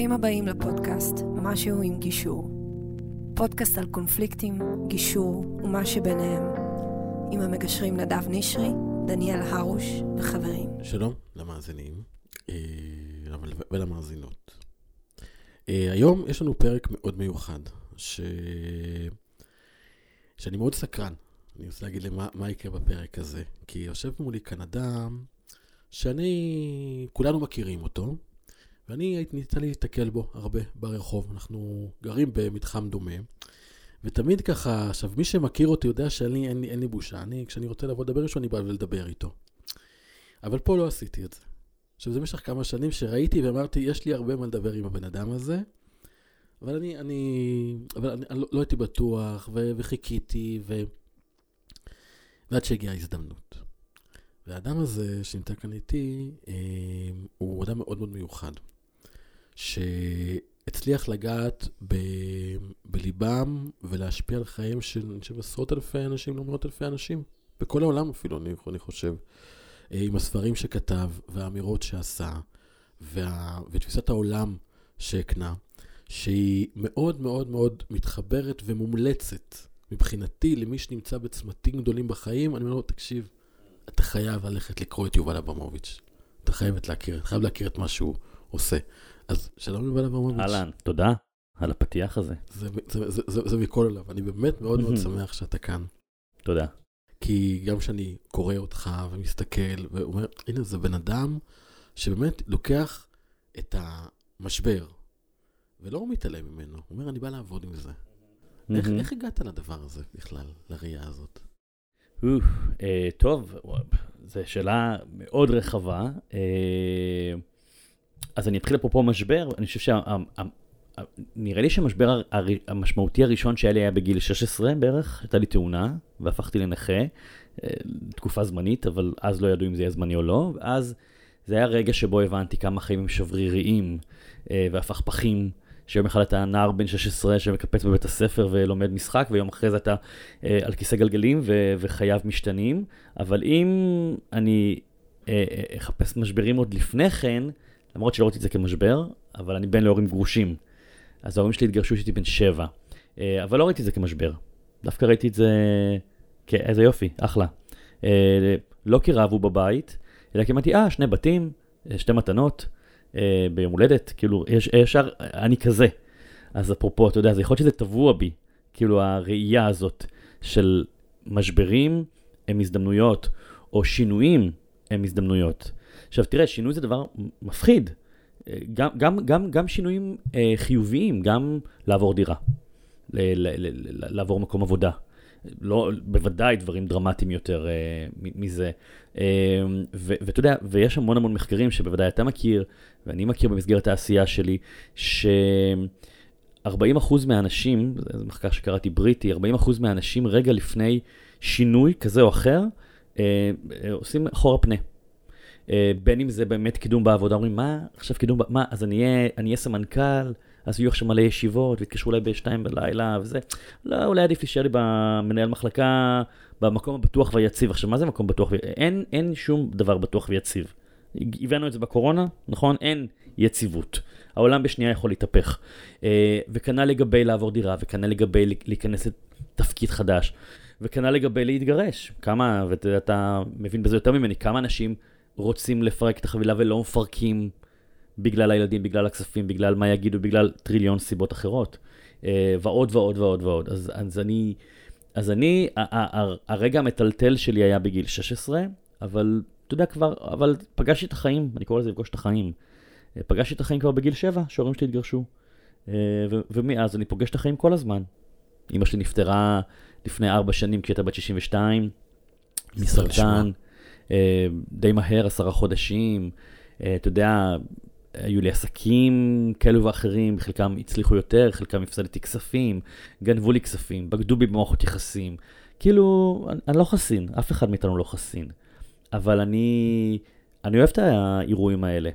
ברוכים הבאים לפודקאסט משהו עם גישור. פודקאסט על קונפליקטים, גישור ומה שביניהם. עם המגשרים נדב נשרי, דניאל הרוש וחברים. שלום למאזינים אה, ולמאזינות. אה, היום יש לנו פרק מאוד מיוחד, ש... שאני מאוד סקרן. אני רוצה להגיד למה מה יקרה בפרק הזה. כי יושב מולי כאן אדם שאני, כולנו מכירים אותו, ואני הייתי ניסה להסתכל בו הרבה ברחוב. אנחנו גרים במתחם דומה, ותמיד ככה, עכשיו, מי שמכיר אותי יודע שאני, אין לי, אין לי בושה. אני, כשאני רוצה לבוא לדבר איתו, אני בא לדבר איתו. אבל פה לא עשיתי את זה. עכשיו, זה במשך כמה שנים שראיתי ואמרתי, יש לי הרבה מה לדבר עם הבן אדם הזה, אבל אני, אני, אבל אני, אני לא, לא הייתי בטוח, ו, וחיכיתי, ו... ועד שהגיעה ההזדמנות. והאדם הזה שנמצא כאן איתי, אה, הוא אדם מאוד מאוד מיוחד, שהצליח לגעת ב, בליבם ולהשפיע על חיים של, של עשרות אלפי אנשים, לא מאות אלפי אנשים, בכל העולם אפילו, אני, אני חושב, אה, עם הספרים שכתב והאמירות שעשה, וה, ותפיסת העולם שהקנה, שהיא מאוד מאוד מאוד מתחברת ומומלצת מבחינתי למי שנמצא בצמתים גדולים בחיים, אני אומר לו, תקשיב, אתה חייב ללכת לקרוא את יובל אברמוביץ'. אתה חייב להכיר, אתה חייב להכיר את מה שהוא עושה. אז שלום יובל אברמוביץ'. אהלן, תודה על הפתיח הזה. זה, זה, זה, זה, זה מכל עליו, אני באמת מאוד מאוד שמח שאתה כאן. תודה. כי גם כשאני קורא אותך ומסתכל ואומר, הנה זה בן אדם שבאמת לוקח את המשבר ולא מתעלם ממנו, הוא אומר, אני בא לעבוד עם זה. איך, איך הגעת לדבר הזה בכלל, לראייה הזאת? אה, טוב, זו שאלה מאוד רחבה. אז אני אתחיל אפרופו משבר, אני חושב שה... נראה לי שהמשבר המשמעותי הראשון שהיה לי היה בגיל 16 בערך, הייתה לי תאונה והפכתי לנכה, אה, תקופה זמנית, אבל אז לא ידעו אם זה יהיה זמני או לא, ואז זה היה רגע שבו הבנתי כמה חיים הם שבריריים אה, והפכפכים. שיום אחד אתה נער בן 16 שמקפץ בבית הספר ולומד משחק, ויום אחרי זה אתה אה, על כיסא גלגלים ו- וחייו משתנים. אבל אם אני אה, אה, אחפש משברים עוד לפני כן, למרות שלא ראיתי את זה כמשבר, אבל אני בן להורים גרושים. אז ההורים שלי התגרשו כשהייתי בן שבע. אה, אבל לא ראיתי את זה כמשבר. דווקא ראיתי את זה כאיזה יופי, אחלה. אה, לא כי רבו בבית, אלא כי אמרתי, אה, שני בתים, אה, שתי מתנות. ביום הולדת, כאילו, יש, ישר, אני כזה. אז אפרופו, אתה יודע, זה יכול להיות שזה טבוע בי, כאילו הראייה הזאת של משברים הם הזדמנויות, או שינויים הם הזדמנויות. עכשיו, תראה, שינוי זה דבר מפחיד. אה, גם, גם, גם, גם שינויים אה, חיוביים, גם לעבור דירה, ל, ל, ל, לעבור מקום עבודה. לא, בוודאי דברים דרמטיים יותר אה, מזה. אה, ואתה יודע, ויש המון המון מחקרים שבוודאי אתה מכיר, ואני מכיר במסגרת העשייה שלי, ש-40% מהאנשים, זה מחקר שקראתי בריטי, 40% מהאנשים רגע לפני שינוי כזה או אחר, אה, עושים אחורה פנה. אה, בין אם זה באמת קידום בעבודה, אומרים, מה, עכשיו קידום, מה, אז אני אהיה סמנכ"ל, אז יהיו עכשיו מלא ישיבות, ויתקשרו אליי בשתיים בלילה וזה. לא, אולי עדיף להישאר לי במנהל מחלקה, במקום הבטוח והיציב. עכשיו, מה זה מקום בטוח? אין, אין שום דבר בטוח ויציב. הבאנו את זה בקורונה, נכון? אין יציבות. העולם בשנייה יכול להתהפך. אה, וכנ"ל לגבי לעבור דירה, וכנ"ל לגבי להיכנס לתפקיד חדש, וכנ"ל לגבי להתגרש. כמה, ואתה מבין בזה יותר ממני, כמה אנשים רוצים לפרק את החבילה ולא מפרקים בגלל הילדים, בגלל הכספים, בגלל מה יגידו, בגלל טריליון סיבות אחרות. אה, ועוד ועוד ועוד ועוד. אז, אז אני, אז אני, הרגע המטלטל שלי היה בגיל 16, אבל אתה יודע כבר, אבל פגשתי את החיים, אני קורא לזה לפגוש את החיים. אה, פגשתי את החיים כבר בגיל 7, שההורים שלי התגרשו. אה, ומאז אני פוגש את החיים כל הזמן. אמא שלי נפטרה לפני 4 שנים כשהייתה בת 62, מסרטן, די מהר, עשרה חודשים. אתה יודע, היו לי עסקים כאלו ואחרים, חלקם הצליחו יותר, חלקם הפסדתי כספים, גנבו לי כספים, בגדו בי במערכות יחסים. כאילו, אני, אני לא חסין, אף אחד מאיתנו לא חסין. אבל אני, אני אוהב את האירועים האלה.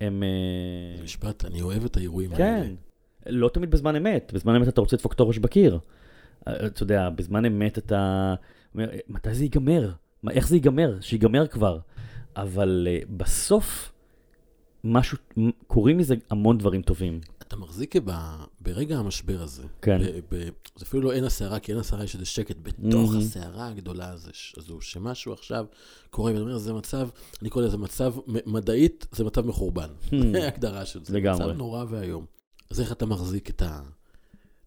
הם... משפט, אני אוהב את האירועים כן, האלה. כן, לא תמיד בזמן אמת, בזמן אמת אתה רוצה לדפוק את הראש בקיר. אתה יודע, בזמן אמת אתה אומר, מתי זה ייגמר? איך זה ייגמר? שיגמר כבר. אבל בסוף... משהו, קורים מזה המון דברים טובים. אתה מחזיק ב, ברגע המשבר הזה. כן. ב, ב, זה אפילו לא אין הסערה, כי אין הסערה, יש איזה שקט בתוך Mhm. הסערה הגדולה הזו, הזו, שמשהו עכשיו קורה, ואני אומר, זה מצב, אני קורא לזה מצב, מדעית, זה מצב מחורבן. זה ההגדרה של זה. Hmm. לגמרי. מצב נורא ואיום. אז איך אתה מחזיק את ה...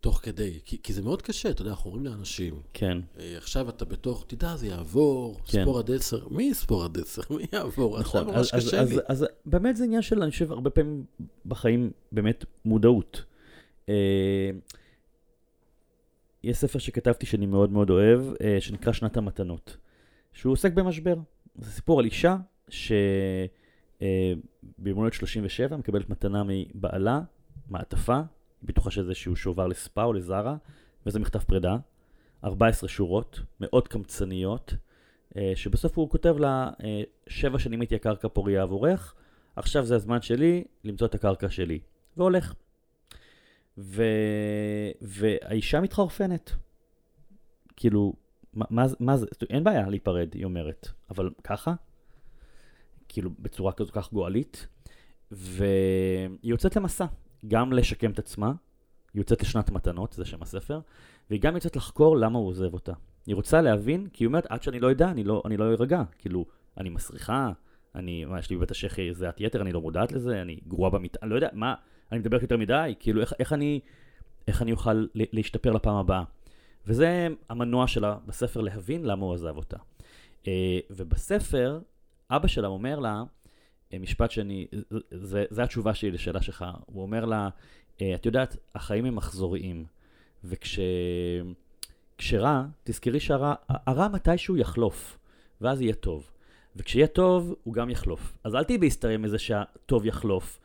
תוך כדי? כי, כי זה מאוד קשה, אתה יודע, אנחנו אומרים לאנשים, כן, אה, עכשיו אתה בתוך, תדע, זה יעבור, כן. ספור עד עשר, מי יספור עד עשר? מי יעבור? נכון. עכשיו ממש אז, קשה אז, לי. אז, אז באמת זה עניין של, אני חושב, הרבה פעמים בחיים, באמת מודעות. אה, יש ספר שכתבתי שאני מאוד מאוד אוהב, אה, שנקרא שנת המתנות, שהוא עוסק במשבר. זה סיפור על אישה שבמולדת 37 מקבלת מתנה מבעלה, מעטפה, בטוחה שזה איזשהו שובר לספא או לזרה, וזה מכתב פרידה, 14 שורות, מאוד קמצניות, אה, שבסוף הוא כותב לה, אה, שבע שנים הייתי הקרקע פוריה עבורך, עכשיו זה הזמן שלי למצוא את הקרקע שלי. והולך. ו... והאישה מתחרפנת. כאילו, מה, מה, מה זה, אין בעיה להיפרד, היא אומרת, אבל ככה? כאילו, בצורה כזו כך גואלית. והיא יוצאת למסע, גם לשקם את עצמה, היא יוצאת לשנת מתנות, זה שם הספר, והיא גם יוצאת לחקור למה הוא עוזב אותה. היא רוצה להבין, כי היא אומרת, עד שאני לא אדע, אני לא, לא ארגע. כאילו, אני מסריחה, אני, מה, יש לי בבית השחי זיעת יתר, אני לא מודעת לזה, אני גרועה אני לא יודע, מה, אני מדברת יותר מדי, כאילו, איך, איך אני, איך אני אוכל להשתפר לפעם הבאה. וזה המנוע שלה בספר להבין למה הוא עזב אותה. אה, ובספר, אבא שלה אומר לה, משפט שאני, זה, זה, התשובה שלי לשאלה שלך, הוא אומר לה, אה, את יודעת, החיים הם מחזוריים, וכש... כשרע, תזכרי שהרע הרע מתישהו יחלוף, ואז יהיה טוב. וכשיהיה טוב, הוא גם יחלוף. אז אל תהיי בהסתריה מזה שהטוב יחלוף,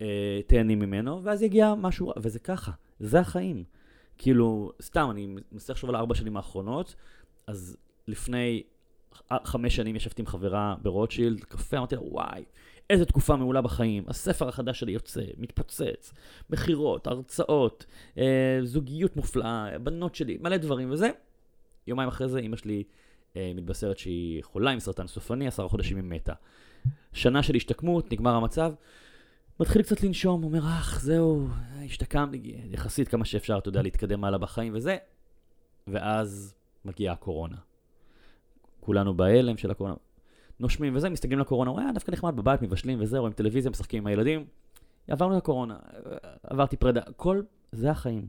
אה, תהני ממנו, ואז יגיע משהו וזה ככה, זה החיים. כאילו, סתם, אני מנסה לחשוב על ארבע שנים האחרונות, אז לפני חמש שנים ישבתי עם חברה ברוטשילד, קפה, אמרתי לה, וואי, איזה תקופה מעולה בחיים, הספר החדש שלי יוצא, מתפוצץ, מכירות, הרצאות, אה, זוגיות מופלאה, בנות שלי, מלא דברים וזה. יומיים אחרי זה אימא שלי אה, מתבשרת שהיא חולה עם סרטן סופני, עשרה חודשים היא מתה. שנה של השתקמות, נגמר המצב, מתחיל קצת לנשום, אומר, אך, זהו, השתקמתי, יחסית כמה שאפשר, אתה יודע, להתקדם הלאה בחיים וזה, ואז מגיעה הקורונה. כולנו בהלם של הקורונה. נושמים וזה, מסתכלים לקורונה, רואה, דווקא נחמד בבית, מבשלים וזה, רואים טלוויזיה, משחקים עם הילדים. עברנו את הקורונה, עברתי פרידה, כל זה החיים.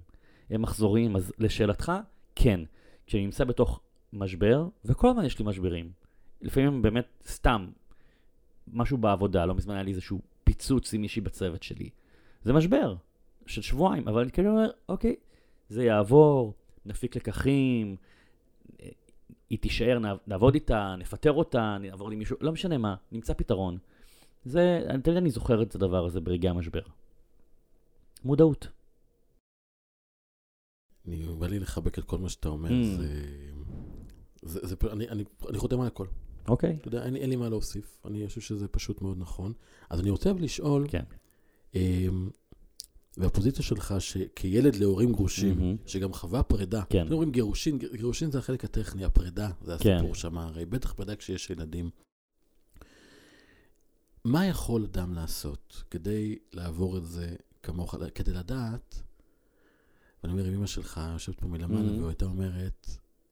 הם מחזוריים, אז לשאלתך, כן. כשאני נמצא בתוך משבר, וכל הזמן יש לי משברים. לפעמים באמת סתם, משהו בעבודה, לא מזמן היה לי איזשהו פיצוץ עם מישהי בצוות שלי. זה משבר של שבועיים, אבל אני כאילו אומר, אוקיי, זה יעבור, נפיק לקחים, היא תישאר, נע- נעבוד איתה, נפטר אותה, נעבור עם מישהו, לא משנה מה, נמצא פתרון. זה, אני תמיד אני זוכר את הדבר הזה ברגעי המשבר. מודעות. אני, בא לי לחבק את כל מה שאתה אומר, Mm. זה... זה, זה, אני, אני, אני חותם על הכל. אוקיי. אתה יודע, אין, אין לי מה להוסיף. אני חושב שזה פשוט מאוד נכון. אז אני רוצה לשאול, כן. אמ, והפוזיציה שלך, שכילד להורים גרושים, מהמם. שגם חווה פרידה, כן. אומרים גירושין, גיר- גירושין זה החלק הטכני, הפרידה, זה כן. הסיפור שם, הרי בטח פרידה כשיש ילדים. מה יכול אדם לעשות כדי לעבור את זה כמוך, כדי לדעת, ואני אומר, אמא שלך יושבת פה מלמעלה, Mhm. והייתה אומרת,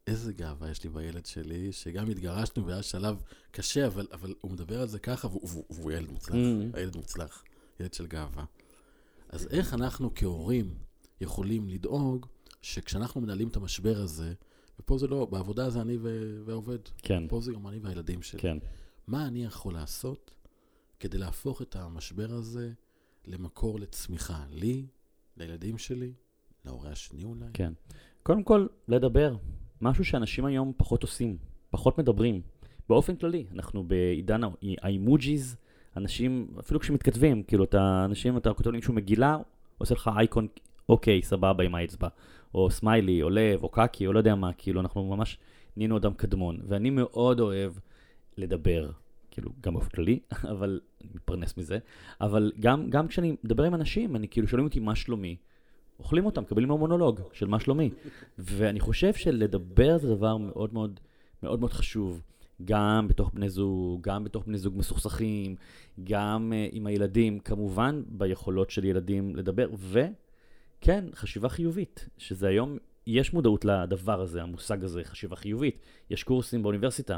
איזה גאווה יש לי בילד שלי, שגם התגרשנו והיה שלב קשה, אבל, אבל הוא מדבר על זה ככה, והוא, והוא, והוא ילד מוצלח, Mhm. הילד מוצלח, ילד של גאווה. אז איך אנחנו כהורים יכולים לדאוג שכשאנחנו מנהלים את המשבר הזה, ופה זה לא, בעבודה זה אני ו- והעובד, כן. פה זה גם אני והילדים שלי. כן. מה אני יכול לעשות כדי להפוך את המשבר הזה למקור לצמיחה? לי, לילדים שלי, להורה השני אולי? כן. קודם כל, לדבר. משהו שאנשים היום פחות עושים, פחות מדברים. באופן כללי, אנחנו בעידן האימוג'יז, אנשים, אפילו כשמתכתבים, כאילו, אתה, אנשים, אתה כותב למישהו מגילה, הוא עושה לך אייקון, אוקיי, סבבה עם האצבע. או סמיילי, או לב, או קקי, או לא יודע מה, כאילו, אנחנו ממש נהיינו אדם קדמון. ואני מאוד אוהב לדבר, כאילו, גם באופן כללי, אבל אני מתפרנס מזה, אבל גם, גם כשאני מדבר עם אנשים, אני כאילו, שואלים אותי מה שלומי. אוכלים אותם, מקבלים לו מונולוג של מה שלומי. ואני חושב שלדבר זה דבר מאוד מאוד מאוד מאוד חשוב. גם בתוך בני זוג, גם בתוך בני זוג מסוכסכים, גם uh, עם הילדים, כמובן ביכולות של ילדים לדבר, וכן, חשיבה חיובית, שזה היום, יש מודעות לדבר הזה, המושג הזה, חשיבה חיובית. יש קורסים באוניברסיטה.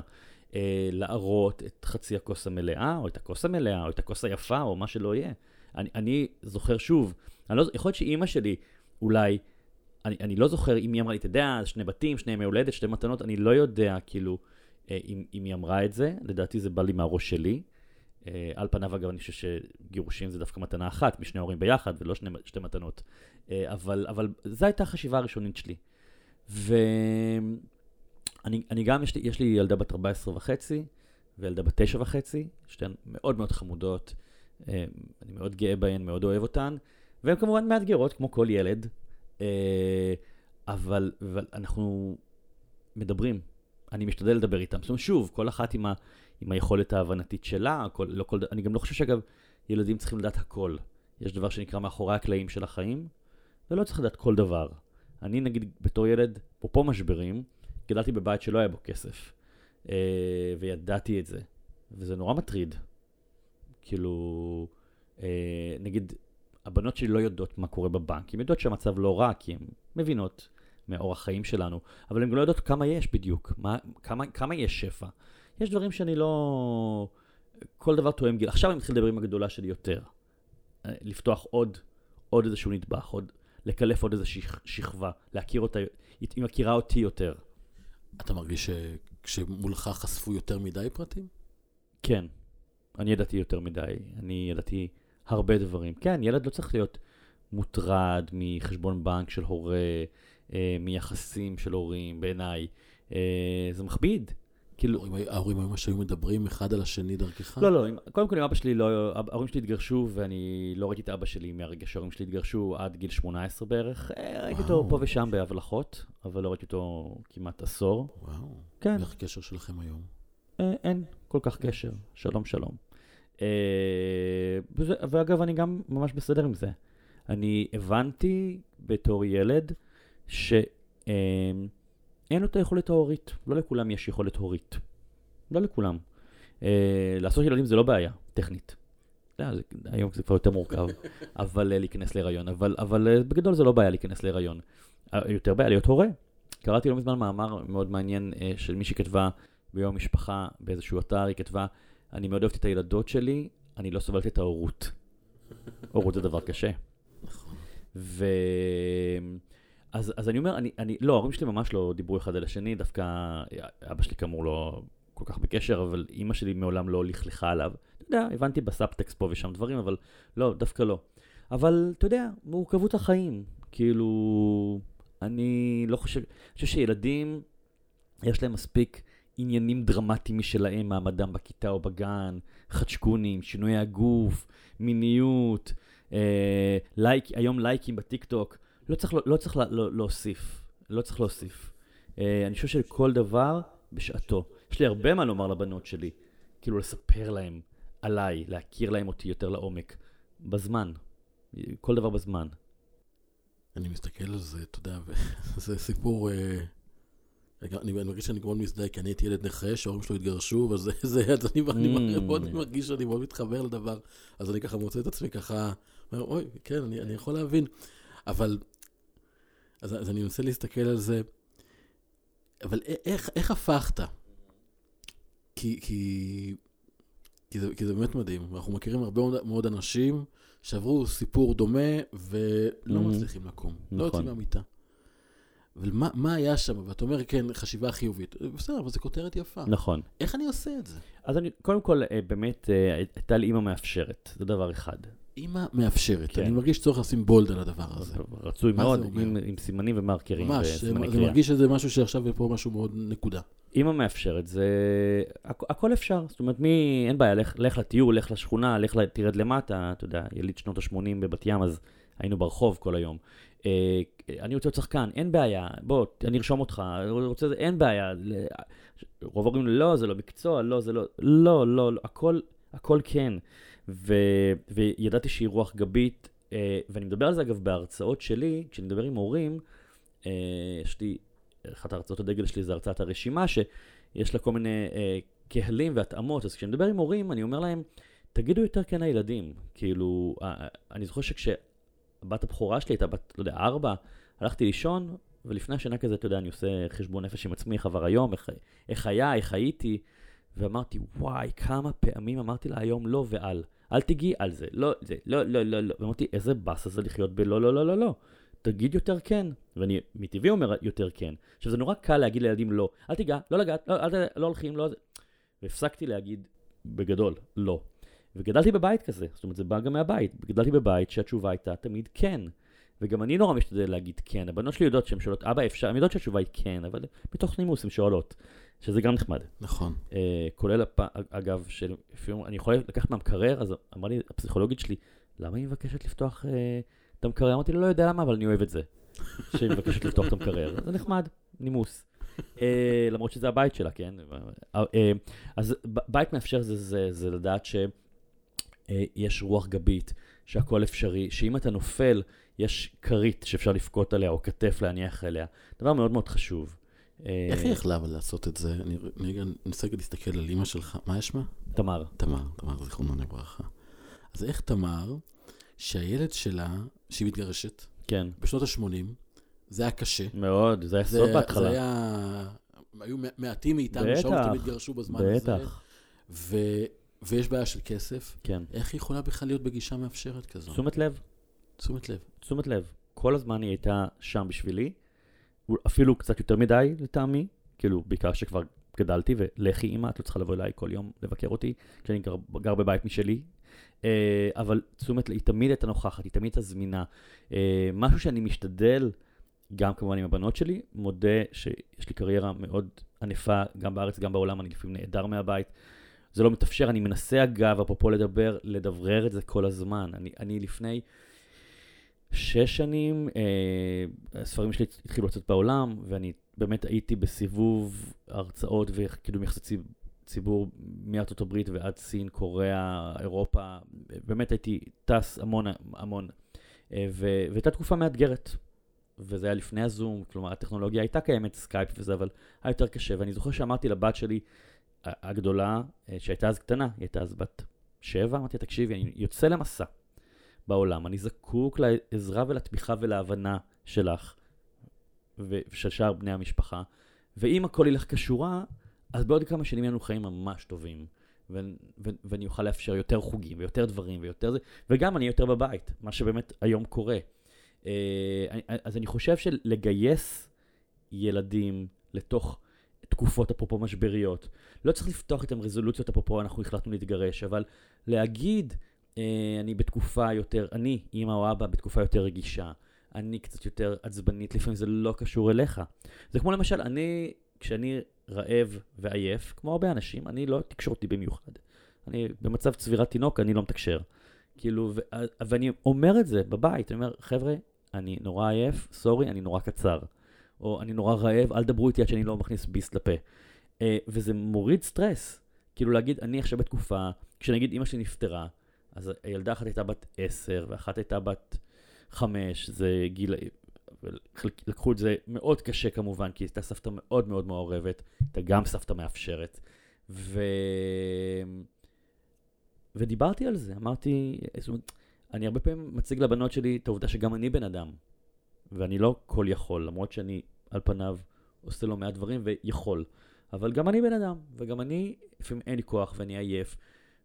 uh, להראות את חצי הכוס המלאה, או את הכוס המלאה, או את הכוס היפה, או מה שלא יהיה. אני, אני זוכר שוב, אני לא, יכול להיות שאימא שלי אולי, אני, אני לא זוכר אם היא אמרה לי, אתה יודע, שני בתים, שני ימי הולדת, שתי מתנות, אני לא יודע, כאילו, אם, אם היא אמרה את זה, לדעתי זה בא לי מהראש שלי. אה, על פניו, אגב, אני חושב שגירושים זה דווקא מתנה אחת, משני הורים ביחד, ולא שני, שתי מתנות. אה, אבל, אבל זו הייתה החשיבה הראשונית שלי. ואני אני גם, יש לי, יש לי ילדה בת 14 וחצי, וילדה בת 9 וחצי, שתיהן מאוד מאוד חמודות. אני מאוד גאה בהן, מאוד אוהב אותן, והן כמובן מאתגרות, כמו כל ילד, אבל, אבל אנחנו מדברים, אני משתדל לדבר איתם. זאת אומרת, שוב, כל אחת עם, ה, עם היכולת ההבנתית שלה, כל, לא כל, אני גם לא חושב שאגב, ילדים צריכים לדעת הכל. יש דבר שנקרא מאחורי הקלעים של החיים, ולא צריך לדעת כל דבר. אני נגיד בתור ילד, אפרופו משברים, גדלתי בבית שלא היה בו כסף, אה, וידעתי את זה, וזה נורא מטריד. כאילו, אה, נגיד, הבנות שלי לא יודעות מה קורה בבנק, הן יודעות שהמצב לא רע, כי הן מבינות מאורח חיים שלנו, אבל הן גם לא יודעות כמה יש בדיוק, מה, כמה, כמה יש שפע. יש דברים שאני לא... כל דבר תואם גיל. עכשיו אני מתחיל לדבר עם הגדולה שלי יותר. לפתוח עוד, עוד איזשהו נדבך, עוד, לקלף עוד איזו שכ, שכבה, להכיר אותה, היא מכירה אותי יותר. אתה מרגיש שכשמולך חשפו יותר מדי פרטים? כן, אני ידעתי יותר מדי, אני ידעתי הרבה דברים. כן, ילד לא צריך להיות מוטרד מחשבון בנק של הורה, אה, מיחסים של הורים, בעיניי. אה, זה מכביד. כאילו... ההורים ממש היו מדברים אחד על השני דרכך? לא, לא, קודם כל עם אבא שלי, לא, ההורים שלי התגרשו, ואני לא ראיתי את אבא שלי מהרגע שההורים שלי התגרשו עד גיל 18 בערך. אה, ראיתי אותו פה ושם בהבלחות, אבל לא ראיתי אותו כמעט עשור. וואו. כן. איך הקשר שלכם היום? אין כל כך קשר, שלום שלום. ואגב, אני גם ממש בסדר עם זה. אני הבנתי בתור ילד, שאין לו את היכולת ההורית. לא לכולם יש יכולת הורית. לא לכולם. אה, לעשות ילדים זה לא בעיה, טכנית. לא, זה, היום זה כבר יותר מורכב, אבל uh, להיכנס להיריון. אבל, אבל בגדול זה לא בעיה להיכנס להיריון. יותר בעיה להיות הורה. קראתי לא מזמן מאמר מאוד מעניין של מישהי כתבה ביום המשפחה באיזשהו אתר, היא כתבה, אני מאוד אוהבת את הילדות שלי, אני לא סובלת את ההורות. הורות זה דבר קשה. נכון. ו... אז, אז אני אומר, אני, אני, לא, ההורים שלי ממש לא דיברו אחד על השני, דווקא אבא שלי כאמור לא כל כך בקשר, אבל אימא שלי מעולם לא לכלכה עליו. אתה יודע, הבנתי בסאבטקסט פה ושם דברים, אבל לא, דווקא לא. אבל אתה יודע, מורכבות החיים, כאילו, אני לא חושב, אני חושב שילדים, יש להם מספיק עניינים דרמטיים משלהם, מעמדם בכיתה או בגן, חדשקונים, שינויי הגוף, מיניות, אה, לייק, היום לייקים בטיקטוק. לא צריך, לא צריך לה, לא, להוסיף, לא צריך להוסיף. Uh, אני חושב שכל דבר בשעתו. יש לי הרבה מה לומר לבנות שלי, כאילו לספר להם עליי, להכיר להם אותי יותר לעומק, בזמן, כל דבר בזמן. אני מסתכל על זה, אתה יודע, זה סיפור... uh, אני, אני מרגיש שאני מאוד מזדהה, כי אני הייתי ילד נכה, שההורים שלו התגרשו, וזה, זה, אז אני, mm. אני מאוד מרגיש שאני מאוד מתחבר לדבר, אז אני ככה מוצא את עצמי ככה, אומר, אוי, כן, אני, אני יכול להבין. אבל אז, אז אני מנסה להסתכל על זה, אבל איך, איך הפכת? כי, כי, כי, זה, כי זה באמת מדהים, אנחנו מכירים הרבה מאוד אנשים שעברו סיפור דומה ולא mm-hmm. מצליחים לקום, לא נכון. לא יוצאים מהמיטה. אבל מה, מה היה שם? ואתה אומר, כן, חשיבה חיובית. בסדר, אבל זו כותרת יפה. נכון. איך אני עושה את זה? אז אני, קודם כל, אה, באמת, אה, הייתה לי אימא מאפשרת, זה דבר אחד. אימא מאפשרת, כן. אני מרגיש צורך לשים בולד על הדבר הזה. רצוי מאוד, עם, עם סימנים ומרקרים ממש, אני מרגיש שזה משהו שעכשיו פה משהו מאוד נקודה. אימא מאפשרת, זה... הכ- הכל אפשר, זאת אומרת, מי... אין בעיה, לך, לך לטיול, לך לשכונה, לך תרד למטה, אתה יודע, יליד שנות ה-80 בבת ים, אז היינו ברחוב כל היום. אה, אני רוצה להיות שחקן, אין בעיה, בוא, אני ארשום אותך, רוצה, אין בעיה. רוב אומרים, לא, זה לא מקצוע, לא, זה לא, לא, לא, לא הכל, הכל כן. ו, וידעתי שהיא רוח גבית, אה, ואני מדבר על זה אגב בהרצאות שלי, כשאני מדבר עם הורים, אה, יש לי, אחת ההרצאות הדגל שלי זה הרצאת הרשימה, שיש לה כל מיני קהלים והתאמות, אז כשאני מדבר עם הורים, אני אומר להם, תגידו יותר כן לילדים. כאילו, אה, אה, אני זוכר שכשהבת הבכורה שלי הייתה בת, לא יודע, ארבע, הלכתי לישון, ולפני השינה כזה, אתה יודע, אני עושה חשבון נפש עם עצמי, איך עבר היום, איך, איך היה, איך הייתי, ואמרתי, וואי, כמה פעמים אמרתי לה היום לא ועל. אל תגיעי על זה, לא, זה, לא, לא, לא, לא. ואמרתי, איזה באסה זה לחיות בלא, לא, לא, לא, לא. תגיד יותר כן. ואני מטבעי אומר יותר כן. עכשיו, זה נורא קל להגיד לילדים לא. אל תיגע, לא לגעת, לא, אל, לא הולכים, לא... והפסקתי להגיד בגדול, לא. וגדלתי בבית כזה, זאת אומרת, זה בא גם מהבית. גדלתי בבית שהתשובה הייתה תמיד כן. וגם אני נורא משתדל להגיד כן. הבנות שלי יודעות שהן שואלות, אבא אפשר, הן יודעות שהתשובה היא כן, אבל מתוך נימוס הן שואלות, שזה גם נחמד. נכון. Uh, כולל, הפ... אגב, שלפעמים אני יכול לקחת מהמקרר, אז אמרה לי הפסיכולוגית שלי, למה היא מבקשת לפתוח uh, את המקרר? אמרתי לו, לא יודע למה, אבל אני אוהב את זה. שהיא מבקשת לפתוח את המקרר. זה נחמד, נימוס. Uh, למרות שזה הבית שלה, כן? Uh, uh, אז בית מאפשר זה, זה, זה לדעת שיש uh, רוח גבית, שהכל אפשרי, שאם אתה נופל, יש כרית שאפשר לבכות עליה, או כתף להניח אליה. דבר מאוד מאוד חשוב. איך היא יכלה אבל לעשות את זה? אני רגע אנסה להסתכל על אימא שלך, מה יש שמה? תמר. תמר, תמר, זיכרונו לברכה. אז איך תמר, שהילד שלה, שהיא מתגרשת, כן. בשנות ה-80, זה היה קשה. מאוד, זה היה סוד בהתחלה. זה היה... היו מעטים מאיתנו שהורים תמיד התגרשו בזמן הזה. בטח. ו... ויש בעיה של כסף. כן. איך היא יכולה בכלל להיות בגישה מאפשרת כזו? תשומת לב. תשומת לב. תשומת לב. כל הזמן היא הייתה שם בשבילי, אפילו קצת יותר מדי לטעמי, כאילו, בעיקר שכבר גדלתי, ולכי אימא, את לא צריכה לבוא אליי כל יום לבקר אותי, כשאני גר, גר בבית משלי. אה, אבל תשומת היא תמיד הייתה נוכחת, היא תמיד הייתה זמינה. אה, משהו שאני משתדל, גם כמובן עם הבנות שלי, מודה שיש לי קריירה מאוד ענפה, גם בארץ, גם בעולם, אני לפעמים נעדר מהבית. זה לא מתאפשר, אני מנסה אגב, אפרופו לדבר, לדברר את זה כל הזמן. אני, אני לפני שש שנים, אה, הספרים שלי התחילו לצאת בעולם, ואני באמת הייתי בסיבוב הרצאות וקידום יחסי ציבור מארצות הברית ועד סין, קוריאה, אירופה, באמת הייתי טס המון המון. אה, והייתה תקופה מאתגרת, וזה היה לפני הזום, כלומר הטכנולוגיה הייתה קיימת, סקייפ וזה, אבל היה יותר קשה, ואני זוכר שאמרתי לבת שלי, הגדולה, אה, שהייתה אז קטנה, היא הייתה אז בת שבע, אמרתי, תקשיבי, אני יוצא למסע בעולם, אני זקוק לעזרה ולתמיכה ולהבנה שלך ושל שאר בני המשפחה, ואם הכל ילך כשורה, אז בעוד כמה שנים יהיו לנו חיים ממש טובים, ו- ו- ואני אוכל לאפשר יותר חוגים ויותר דברים ויותר זה, וגם אני יותר בבית, מה שבאמת היום קורה. אה, אז אני חושב שלגייס ילדים לתוך תקופות אפרופו משבריות. לא צריך לפתוח איתם רזולוציות אפרופו אנחנו החלטנו להתגרש, אבל להגיד, אני בתקופה יותר, אני, אמא או אבא, בתקופה יותר רגישה, אני קצת יותר עצבנית, לפעמים זה לא קשור אליך. זה כמו למשל, אני, כשאני רעב ועייף, כמו הרבה אנשים, אני לא תקשורתי במיוחד. אני במצב צבירת תינוק, אני לא מתקשר. כאילו, ו- ואני אומר את זה בבית, אני אומר, חבר'ה, אני נורא עייף, סורי, אני נורא קצר. או אני נורא רעב, אל דברו איתי עד שאני לא מכניס ביס לפה. Uh, וזה מוריד סטרס. כאילו להגיד, אני עכשיו בתקופה, כשנגיד אימא שלי נפטרה, אז הילדה אחת הייתה בת 10 ואחת הייתה בת 5, זה גיל... לקחו את זה מאוד קשה כמובן, כי הייתה סבתא מאוד מאוד מעורבת, הייתה גם סבתא מאפשרת. ו... ודיברתי על זה, אמרתי, אני הרבה פעמים מציג לבנות שלי את העובדה שגם אני בן אדם, ואני לא כל יכול, למרות שאני על פניו עושה לא מעט דברים ויכול. אבל גם אני בן אדם, וגם אני, לפעמים אין לי כוח ואני עייף,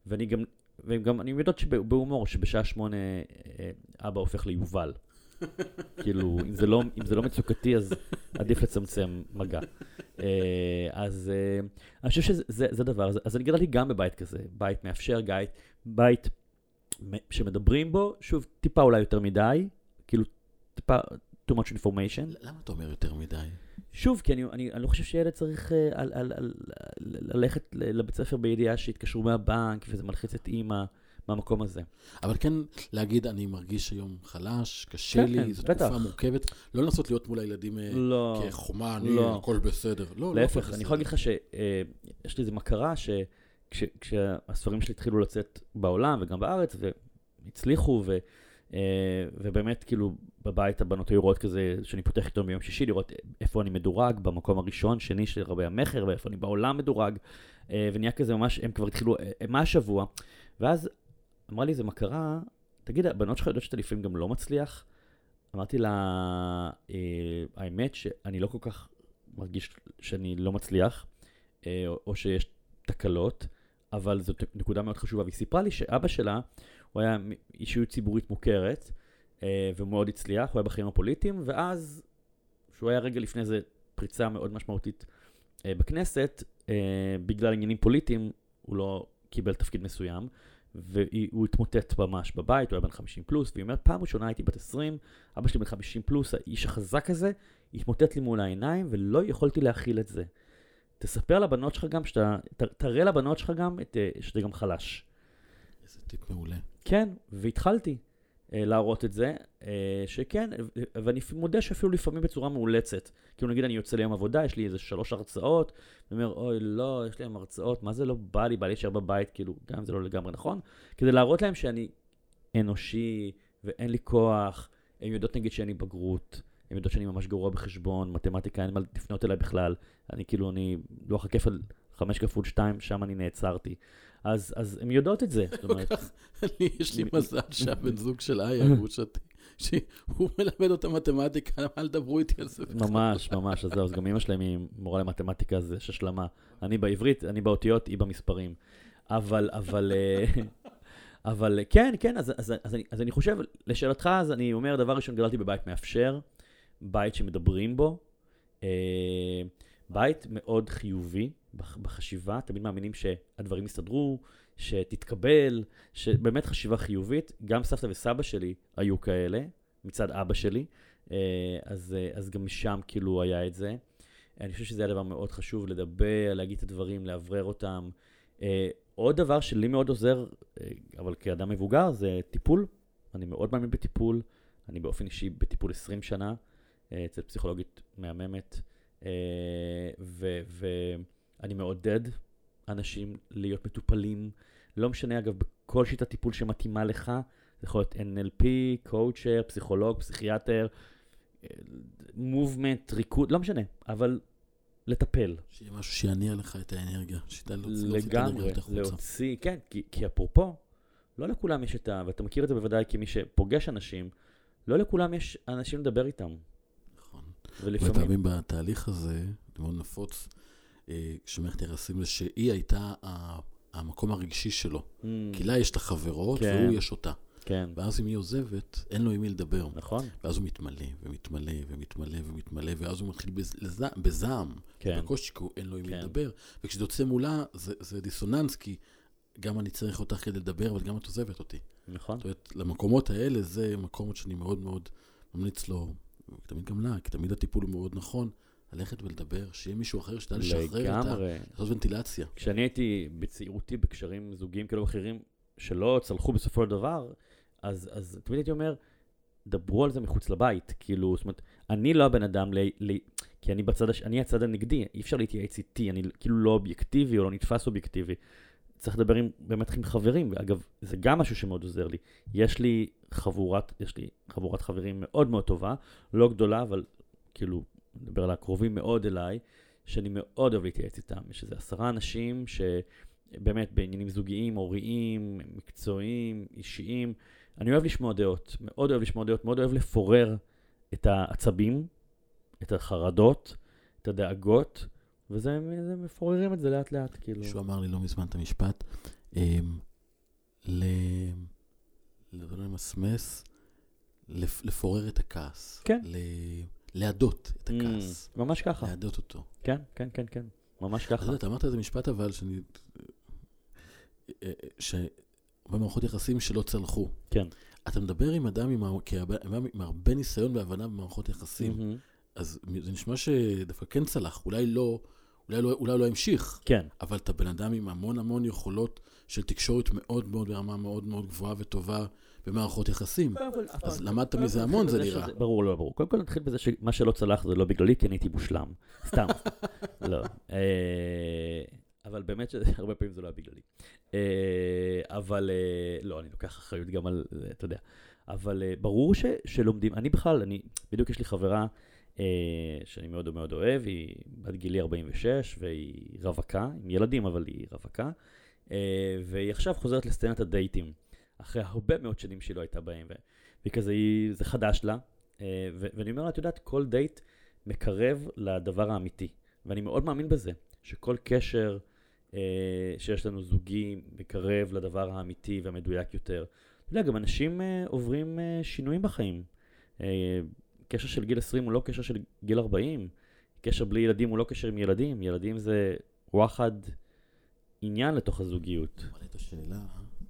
ואני גם, וגם אני יודעת שבהומור, שבשעה שמונה אה, אבא הופך ליובל. כאילו, אם זה, לא, אם זה לא מצוקתי, אז עדיף לצמצם מגע. אה, אז אה, אני חושב שזה דבר, אז, אז אני גדלתי גם בבית כזה, בית מאפשר, בית, בית שמדברים בו, שוב, טיפה אולי יותר מדי, כאילו, טיפה too much information. למה אתה אומר יותר מדי? שוב, כי אני, אני, אני לא חושב שילד צריך uh, על, על, על, ללכת לבית ספר בידיעה שהתקשרו מהבנק וזה מלחיץ את אימא מהמקום הזה. אבל כן להגיד, אני מרגיש היום חלש, קשה כן, לי, כן, זו תקופה מורכבת. לא לנסות להיות מול הילדים אה, לא, כחומה, אני, לא. הכל בסדר. לא, לא להפך, לא אני יכול להגיד לך שיש uh, לי איזו מכרה שכשהספרים שלי התחילו לצאת בעולם וגם בארץ, והצליחו, ו... Uh, ובאמת, כאילו, בבית הבנות היו רואות כזה, שאני פותח עיתון ביום שישי, לראות איפה אני מדורג, במקום הראשון, שני של רבי המכר, ואיפה אני בעולם מדורג. אה, ונהיה כזה ממש, הם כבר התחילו, אה, מה השבוע? ואז אמרה לי, זה מה קרה? תגיד, הבנות שלך יודעות שאתה לפעמים גם לא מצליח? אמרתי לה, אה, האמת שאני לא כל כך מרגיש שאני לא מצליח, אה, או שיש תקלות, אבל זאת נקודה מאוד חשובה. והיא סיפרה לי שאבא שלה, הוא היה אישיות ציבורית מוכרת, אה, והוא מאוד הצליח, הוא היה בחיים הפוליטיים, ואז, שהוא היה רגע לפני זה פריצה מאוד משמעותית אה, בכנסת, אה, בגלל עניינים פוליטיים, הוא לא קיבל תפקיד מסוים, והוא התמוטט ממש בבית, הוא היה בן 50 פלוס, והיא אומרת, פעם ראשונה הייתי בת 20, אבא שלי בן 50 פלוס, האיש החזק הזה, התמוטט לי מול העיניים, ולא יכולתי להכיל את זה. תספר לבנות שלך גם, שאתה, ת, תראה לבנות שלך גם את, שאתה גם חלש. איזה טיפ מעולה. כן, והתחלתי אה, להראות את זה, אה, שכן, ואני מודה שאפילו לפעמים בצורה מאולצת. כאילו נגיד אני יוצא ליום עבודה, יש לי איזה שלוש הרצאות, ואומר, אוי, לא, יש לי היום הרצאות, מה זה לא בא לי, בא לי להישאר בבית, כאילו, גם זה לא לגמרי נכון, כדי להראות להם שאני אנושי, ואין לי כוח, הן יודעות נגיד שאין לי בגרות. הן יודעות שאני ממש גרוע בחשבון, מתמטיקה, אין מה לפנות אליי בכלל. אני כאילו, אני לוח הכפל 5 כפול 2, שם אני נעצרתי. אז, אז הן יודעות את זה. זאת אומרת... אני, יש לי מזל שהבן זוג של איה, גרושתי, שהוא מלמד אותה מתמטיקה, אל תדברו איתי על זה. ממש, ממש, אז זהו, אז גם אמא שלהם היא מורה למתמטיקה, אז יש השלמה. אני בעברית, אני באותיות, היא במספרים. אבל, אבל... אה, אבל כן, כן, אז, אז, אז, אני, אז אני חושב, לשאלתך, אז אני אומר, דבר ראשון, גדלתי בבית מאפשר, בית שמדברים בו, אה, בית מאוד חיובי בחשיבה, תמיד מאמינים שהדברים יסתדרו, שתתקבל, שבאמת חשיבה חיובית. גם סבתא וסבא שלי היו כאלה, מצד אבא שלי, אה, אז, אה, אז גם משם כאילו היה את זה. אני חושב שזה היה דבר מאוד חשוב, לדבר, להגיד את הדברים, לאוורר אותם. אה, עוד דבר שלי מאוד עוזר, אבל כאדם מבוגר, זה טיפול. אני מאוד מאמין בטיפול. אני באופן אישי בטיפול 20 שנה. אצל פסיכולוגית מהממת, אה, ואני מעודד אנשים להיות מטופלים, לא משנה אגב, בכל שיטת טיפול שמתאימה לך, זה יכול להיות NLP, קואוצ'ר, פסיכולוג, פסיכיאטר, מובמנט, ריקוד, לא משנה, אבל לטפל. שיהיה משהו שיניע לך את האנרגיה, שידע להוציא את האנרגיה החוצה. לגמרי, להוציא, כן, כי, כי אפרופו, לא לכולם יש את ה... ואתה מכיר את זה בוודאי כמי שפוגש אנשים, לא לכולם יש אנשים לדבר איתם. ולפעמים... ופעמים בתהליך הזה, זה מאוד נפוץ, אה, כשמערכת יחסים זה שהיא הייתה המקום הרגשי שלו. Mm. כי לה יש את החברות, כן. והוא יש אותה. כן. ואז אם היא עוזבת, אין לו עם מי לדבר. נכון. ואז הוא מתמלא, ומתמלא, ומתמלא, ומתמלא, ואז הוא מתחיל בז... בזעם. כן. בקושי, כי אין לו עם מי כן. לדבר. וכשזה יוצא מולה, זה, זה דיסוננס, כי גם אני צריך אותך כדי לדבר, אבל גם את עוזבת אותי. נכון. זאת אומרת, למקומות האלה, זה מקומות שאני מאוד מאוד ממליץ לו תמיד גם לה, כי תמיד הטיפול הוא מאוד נכון, ללכת ולדבר, שיהיה מישהו אחר שתדע לשחרר את ה... לעשות ונטילציה. כשאני הייתי בצעירותי בקשרים זוגיים כאלו ואחרים, שלא צלחו בסופו של דבר, אז, אז תמיד הייתי אומר, דברו על זה מחוץ לבית, כאילו, זאת אומרת, אני לא הבן אדם, ל, ל, כי אני בצד, הש... אני הצד הנגדי, אי אפשר להתייעץ איתי, אני כאילו לא אובייקטיבי או לא נתפס אובייקטיבי. צריך לדבר עם, באמת עם חברים, ואגב, זה גם משהו שמאוד עוזר לי. יש לי חבורת, יש לי חבורת חברים מאוד מאוד טובה, לא גדולה, אבל כאילו, נדבר על הקרובים מאוד אליי, שאני מאוד אוהב להתייעץ איתם. יש איזה עשרה אנשים שבאמת בעניינים זוגיים, הוריים, מקצועיים, אישיים, אני אוהב לשמוע דעות, מאוד אוהב לשמוע דעות, מאוד אוהב לפורר את העצבים, את החרדות, את הדאגות. וזה מפוררים את זה לאט לאט, כאילו. מישהו אמר לי לא מזמן את המשפט, אמ, ל... לא למסמס, לפורר את הכעס. כן. להדות את הכעס. Mm, ממש ככה. להדות אותו. כן, כן, כן, כן. ממש ככה. אתה אמרת איזה משפט אבל, שאני... אה, אה, ש... במערכות יחסים שלא צלחו. כן. אתה מדבר עם אדם עם, עם הרבה ניסיון והבנה במערכות יחסים, mm-hmm. אז זה נשמע שדווקא כן צלח, אולי לא, אולי לא, אולי לא המשיך. כן. אבל אתה בן אדם עם המון המון יכולות של תקשורת מאוד מאוד ברמה מאוד מאוד גבוהה וטובה במערכות יחסים. אז למדת מזה המון, זה נראה. ברור, לא ברור. קודם כל נתחיל בזה שמה שלא צלח זה לא בגללי, כי אני הייתי מושלם. סתם. לא. אה, אבל באמת שהרבה פעמים זה לא היה בגללי. אה, אבל אה, לא, אני לוקח אחריות גם על, אתה יודע. אבל ברור שלומדים, אני בכלל, אני, בדיוק יש לי חברה אה, שאני מאוד מאוד אוהב, היא בת גילי 46, והיא רווקה, עם ילדים, אבל היא רווקה, אה, והיא עכשיו חוזרת לסצנת הדייטים, אחרי הרבה מאוד שנים שהיא לא הייתה בהם, והיא כזה, היא, זה חדש לה, אה, ואני אומר לה, את יודעת, כל דייט מקרב לדבר האמיתי, ואני מאוד מאמין בזה, שכל קשר אה, שיש לנו זוגי מקרב לדבר האמיתי והמדויק יותר. אתה יודע, גם אנשים אה, עוברים שינויים בחיים. קשר של גיל 20 הוא לא קשר של גיל 40, קשר בלי ילדים הוא לא קשר עם ילדים, ילדים זה וואחד עניין לתוך הזוגיות. מעלה את השאלה,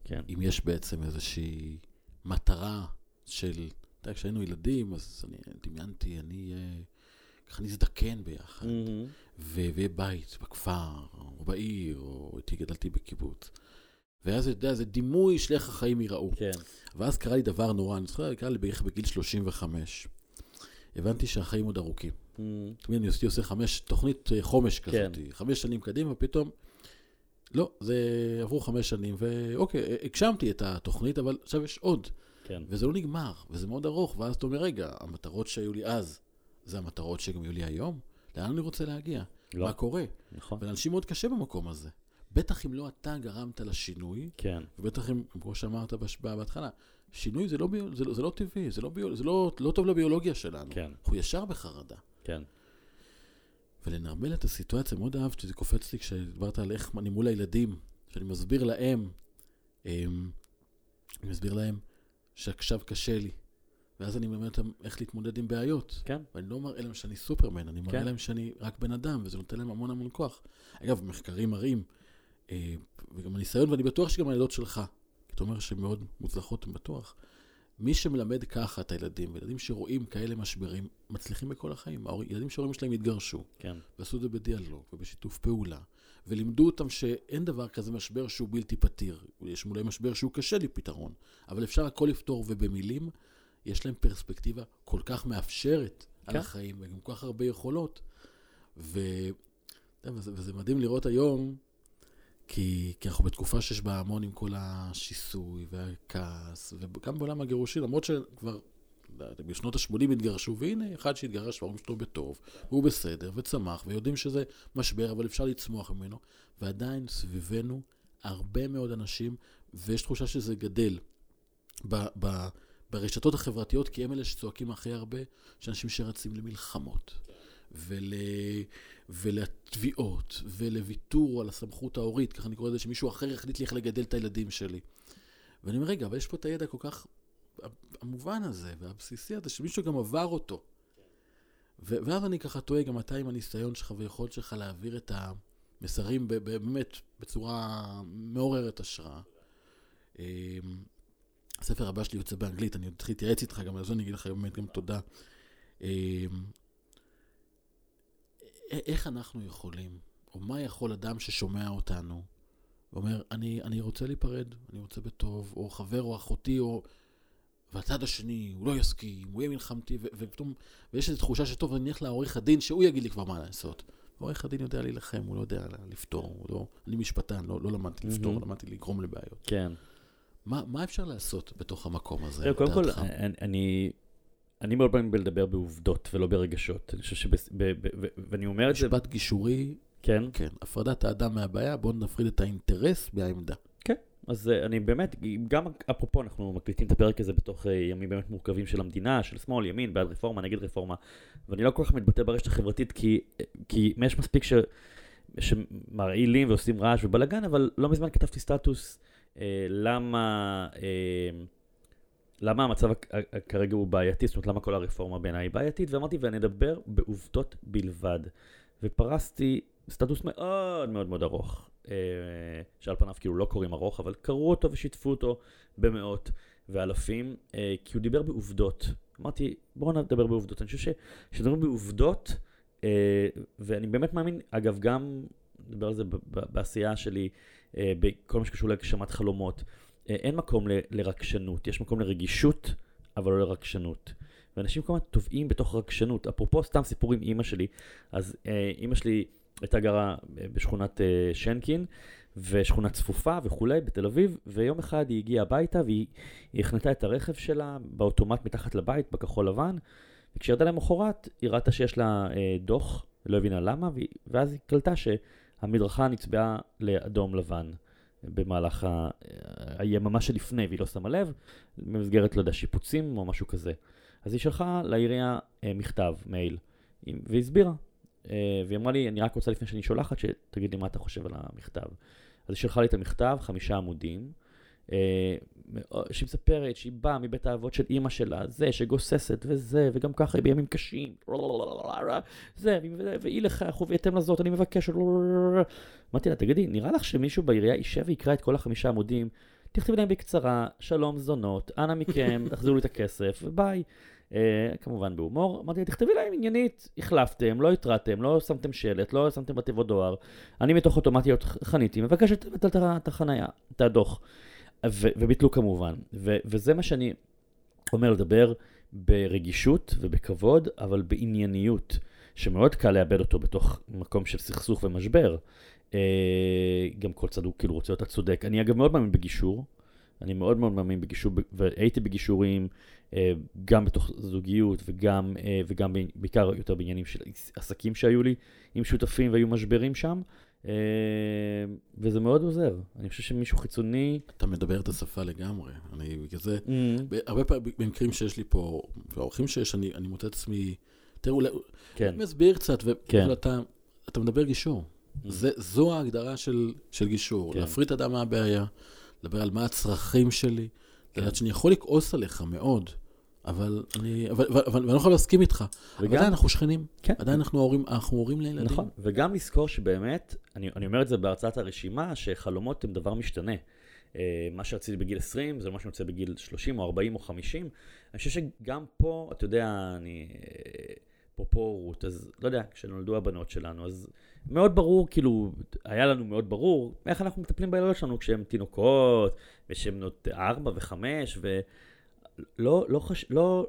כן. אם יש בעצם איזושהי מטרה של, אתה יודע, כשהיינו ילדים, אז אני דמיינתי, אני, אה, ככה נזדקן ביחד. ו- ויהיה בית בכפר, או בעיר, או איתי גדלתי בקיבוץ. ואז, אתה יודע, זה דימוי של איך החיים ייראו. כן. ואז קרה לי דבר נורא, אני זוכר, קרה לי בערך בגיל 35. הבנתי שהחיים עוד ארוכים. מהמם. תמיד אני עושה, חמש, תוכנית אה, חומש כזאת, כן. חמש שנים קדימה, ופתאום, לא, זה עברו חמש שנים, ואוקיי, הגשמתי את התוכנית, אבל עכשיו יש עוד, כן. וזה לא נגמר, וזה מאוד ארוך, ואז אתה אומר, רגע, המטרות שהיו לי אז, זה המטרות שגם יהיו לי היום? לאן אני רוצה להגיע? לא. מה קורה? נכון. ולאנשים מאוד קשה במקום הזה. בטח אם לא אתה גרמת לשינוי, כן. ובטח אם, כמו שאמרת בהתחלה, שינוי זה לא, ביו, זה, לא- זה לא טבעי, זה, לא, ביו, זה לא, לא טוב לביולוגיה שלנו. כן. אנחנו ישר בחרדה. כן. ולנרמל את הסיטואציה, מאוד אהבתי, זה קופץ לי כשדיברת על איך אני מול הילדים, שאני מסביר להם, אמ, אני מסביר להם שעכשיו קשה לי, ואז אני מלמד אותם איך להתמודד עם בעיות. כן. ואני לא מראה להם שאני סופרמן, אני מראה כן. להם שאני רק בן אדם, וזה נותן להם המון המון כוח. אגב, מחקרים מראים, אה, וגם הניסיון, ואני בטוח שגם הילדות שלך, כי אתה אומר שהן מאוד מוצלחות, אני בטוח. מי שמלמד ככה את הילדים, וילדים שרואים כאלה משברים, מצליחים בכל החיים. ילדים שההורים שלהם התגרשו, כן. ועשו את זה בדיאלוג ובשיתוף פעולה, ולימדו אותם שאין דבר כזה משבר שהוא בלתי פתיר. יש אולי משבר שהוא קשה לפתרון, אבל אפשר הכל לפתור, ובמילים יש להם פרספקטיבה כל כך מאפשרת על כן. החיים, וגם כל כך הרבה יכולות. ו... וזה, וזה מדהים לראות היום, כי, כי אנחנו בתקופה שיש בה המון עם כל השיסוי והכעס, וגם בעולם הגירושין, למרות שכבר לא בשנות ה-80 התגרשו, והנה אחד שהתגרש וההורים שלו בטוב, והוא בסדר, וצמח, ויודעים שזה משבר, אבל אפשר לצמוח ממנו, ועדיין סביבנו הרבה מאוד אנשים, ויש תחושה שזה גדל ב, ב, ברשתות החברתיות, כי הם אלה שצועקים הכי הרבה, שאנשים שרצים למלחמות, ול, ולתביעות, ולוויתור על הסמכות ההורית, ככה אני קורא לזה, שמישהו אחר יחליט לי איך לגדל את הילדים שלי. ואני אומר, רגע, אבל יש פה את הידע כל כך המובן הזה והבסיסי הזה, שמישהו גם עבר אותו. ו- ואז אני ככה תוהה, גם אתה עם הניסיון שלך ויכולת שלך להעביר את המסרים באמת בצורה מעוררת השראה. אמ, הספר הבא שלי יוצא באנגלית, אני עוד צריך להתייעץ איתך, גם על זה אני אגיד לך באמת גם תודה. איך אנחנו יכולים, או מה יכול אדם ששומע אותנו, ואומר, אני, אני רוצה להיפרד, אני רוצה בטוב, או חבר או אחותי, או... והצד השני, הוא לא יסכים, הוא יהיה מלחמתי, ו- ופתאום, ויש איזו תחושה שטוב, אני אלך לעורך הדין, שהוא יגיד לי כבר מה לעשות. עורך הדין יודע להילחם, הוא לא יודע לפתור, הוא לא, אני משפטן, לא, לא למדתי לפתור, מהמם. למדתי לגרום לבעיות. כן. מה, מה אפשר לעשות בתוך המקום הזה, תראה, קודם כל, לדעתך? אני- אני... אני מאוד פעמים בלדבר בעובדות ולא ברגשות. אני חושב שבס... ב... ב... ב... ואני אומר את זה... משפט גישורי, כן. כן, הפרדת האדם מהבעיה, בואו נפריד את האינטרס מהעמדה. כן, אז אה, אני באמת, גם אפרופו, אנחנו מקליטים את הפרק הזה בתוך אה, ימים באמת מורכבים של המדינה, של שמאל, ימין, בעד רפורמה, נגד רפורמה, ואני לא כל כך מתבטא ברשת החברתית, כי, כי יש מספיק ש, שמרעילים ועושים רעש ובלאגן, אבל לא מזמן כתבתי סטטוס אה, למה, אה, למה המצב כרגע הוא בעייתי, זאת אומרת למה כל הרפורמה בעיניי היא בעייתית, ואמרתי ונדבר בעובדות בלבד, ופרסתי סטטוס מאוד מאוד מאוד ארוך, אה, שעל פניו כאילו לא קוראים ארוך, אבל קראו אותו ושיתפו אותו במאות ואלפים, אה, כי הוא דיבר בעובדות. אמרתי, בואו נדבר בעובדות. אני חושב שכשמדברים בעובדות, אה, ואני באמת מאמין, אגב, גם, נדבר על זה בעשייה שלי, בכל מה שקשור להגשמת חלומות, אין מקום ל- לרגשנות, יש מקום לרגישות, אבל לא לרגשנות. ואנשים כל הזמן טובעים בתוך רגשנות. אפרופו סתם סיפור עם אימא שלי, אז אה, אימא שלי הייתה גרה אה, בשכונת אה, שנקין, ושכונה צפופה וכולי בתל אביב, ויום אחד היא הגיעה הביתה והיא היא החנתה את הרכב שלה באוטומט מתחת לבית, בכחול לבן, וכשירדה למחרת, היא ראתה שיש לה אה, דוח, לא הבינה למה, והיא- ואז היא קלטה שהמדרכה נצבעה לאדום לבן במהלך היממה שלפני, והיא לא שמה לב, במסגרת, לא יודע, שיפוצים או משהו כזה. אז היא שלחה לעירייה אה, מכתב, מייל, עם- והסבירה. אה, והיא אמרה לי, אני רק רוצה לפני שאני שולחת, שתגיד לי מה אתה חושב על המכתב. אז היא שלחה לי את המכתב, חמישה עמודים, אה, שהיא מספרת שהיא באה מבית האבות של אימא שלה, זה שגוססת וזה, וגם ככה היא בימים קשים, זה, והיא לכך ובהתאם לזאת, אני מבקש, אמרתי לה, תגידי, נראה לך שמישהו בעירייה יישב ויקרא את כל החמישה עמודים, תכתבי להם בקצרה, שלום זונות, אנא מכם, תחזירו לי את הכסף, וביי. Uh, כמובן בהומור, אמרתי תכתבי להם עניינית, החלפתם, לא התרעתם, לא שמתם שלט, לא שמתם בתיבות דואר, אני מתוך אוטומטיות חניתי, מבקשת לבטל את החנייה, את הדוח. ו- וביטלו כמובן, ו- וזה מה שאני אומר, לדבר ברגישות ובכבוד, אבל בענייניות, שמאוד קל לאבד אותו בתוך מקום של סכסוך ומשבר. אה, גם כל צד הוא כאילו רוצה להיות הצודק. אני אגב מאוד מאמין בגישור, אני מאוד מאוד מאמין בגישור, והייתי בגישורים, אה, גם בתוך זוגיות וגם, אה, וגם בעיקר יותר בעניינים של עסקים שהיו לי עם שותפים והיו משברים שם, וזה מאוד עוזר. אני חושב שמישהו חיצוני... אתה מדבר את השפה לגמרי. אני בגלל זה, Mm, הרבה פעמים במקרים שיש לי פה, והאורחים שיש, אני, אני מוצא את עצמי, תראה, אולי, כן, מסביר קצת, ו- כן. אתה מדבר גישור. זה, זו ההגדרה של, של גישור. כן. להפריד את האדם מהבעיה, לדבר על מה הצרכים שלי, לדעת שאני יכול לכעוס עליך מאוד, אבל אני, אבל, אבל, אבל, ואני לא יכול להסכים איתך. אבל וגם- עדיין אנחנו שכנים. כן. עדיין אנחנו הורים, אנחנו הורים לילדים. נכון, וגם לזכור שבאמת, אני, אני אומר את זה בהרצאת הרשימה, שחלומות הם דבר משתנה. אה, מה שרציתי בגיל 20, זה מה שאני רוצה בגיל 30 או 40 או 50. אני חושב שגם פה, אתה יודע, אני... אפרופו הורות, אז לא יודע, כשנולדו הבנות שלנו, אז מאוד ברור, כאילו, היה לנו מאוד ברור איך אנחנו מטפלים בילדות שלנו כשהן תינוקות, ושהן בנות 4 ו-5, ולא לא חש... לא,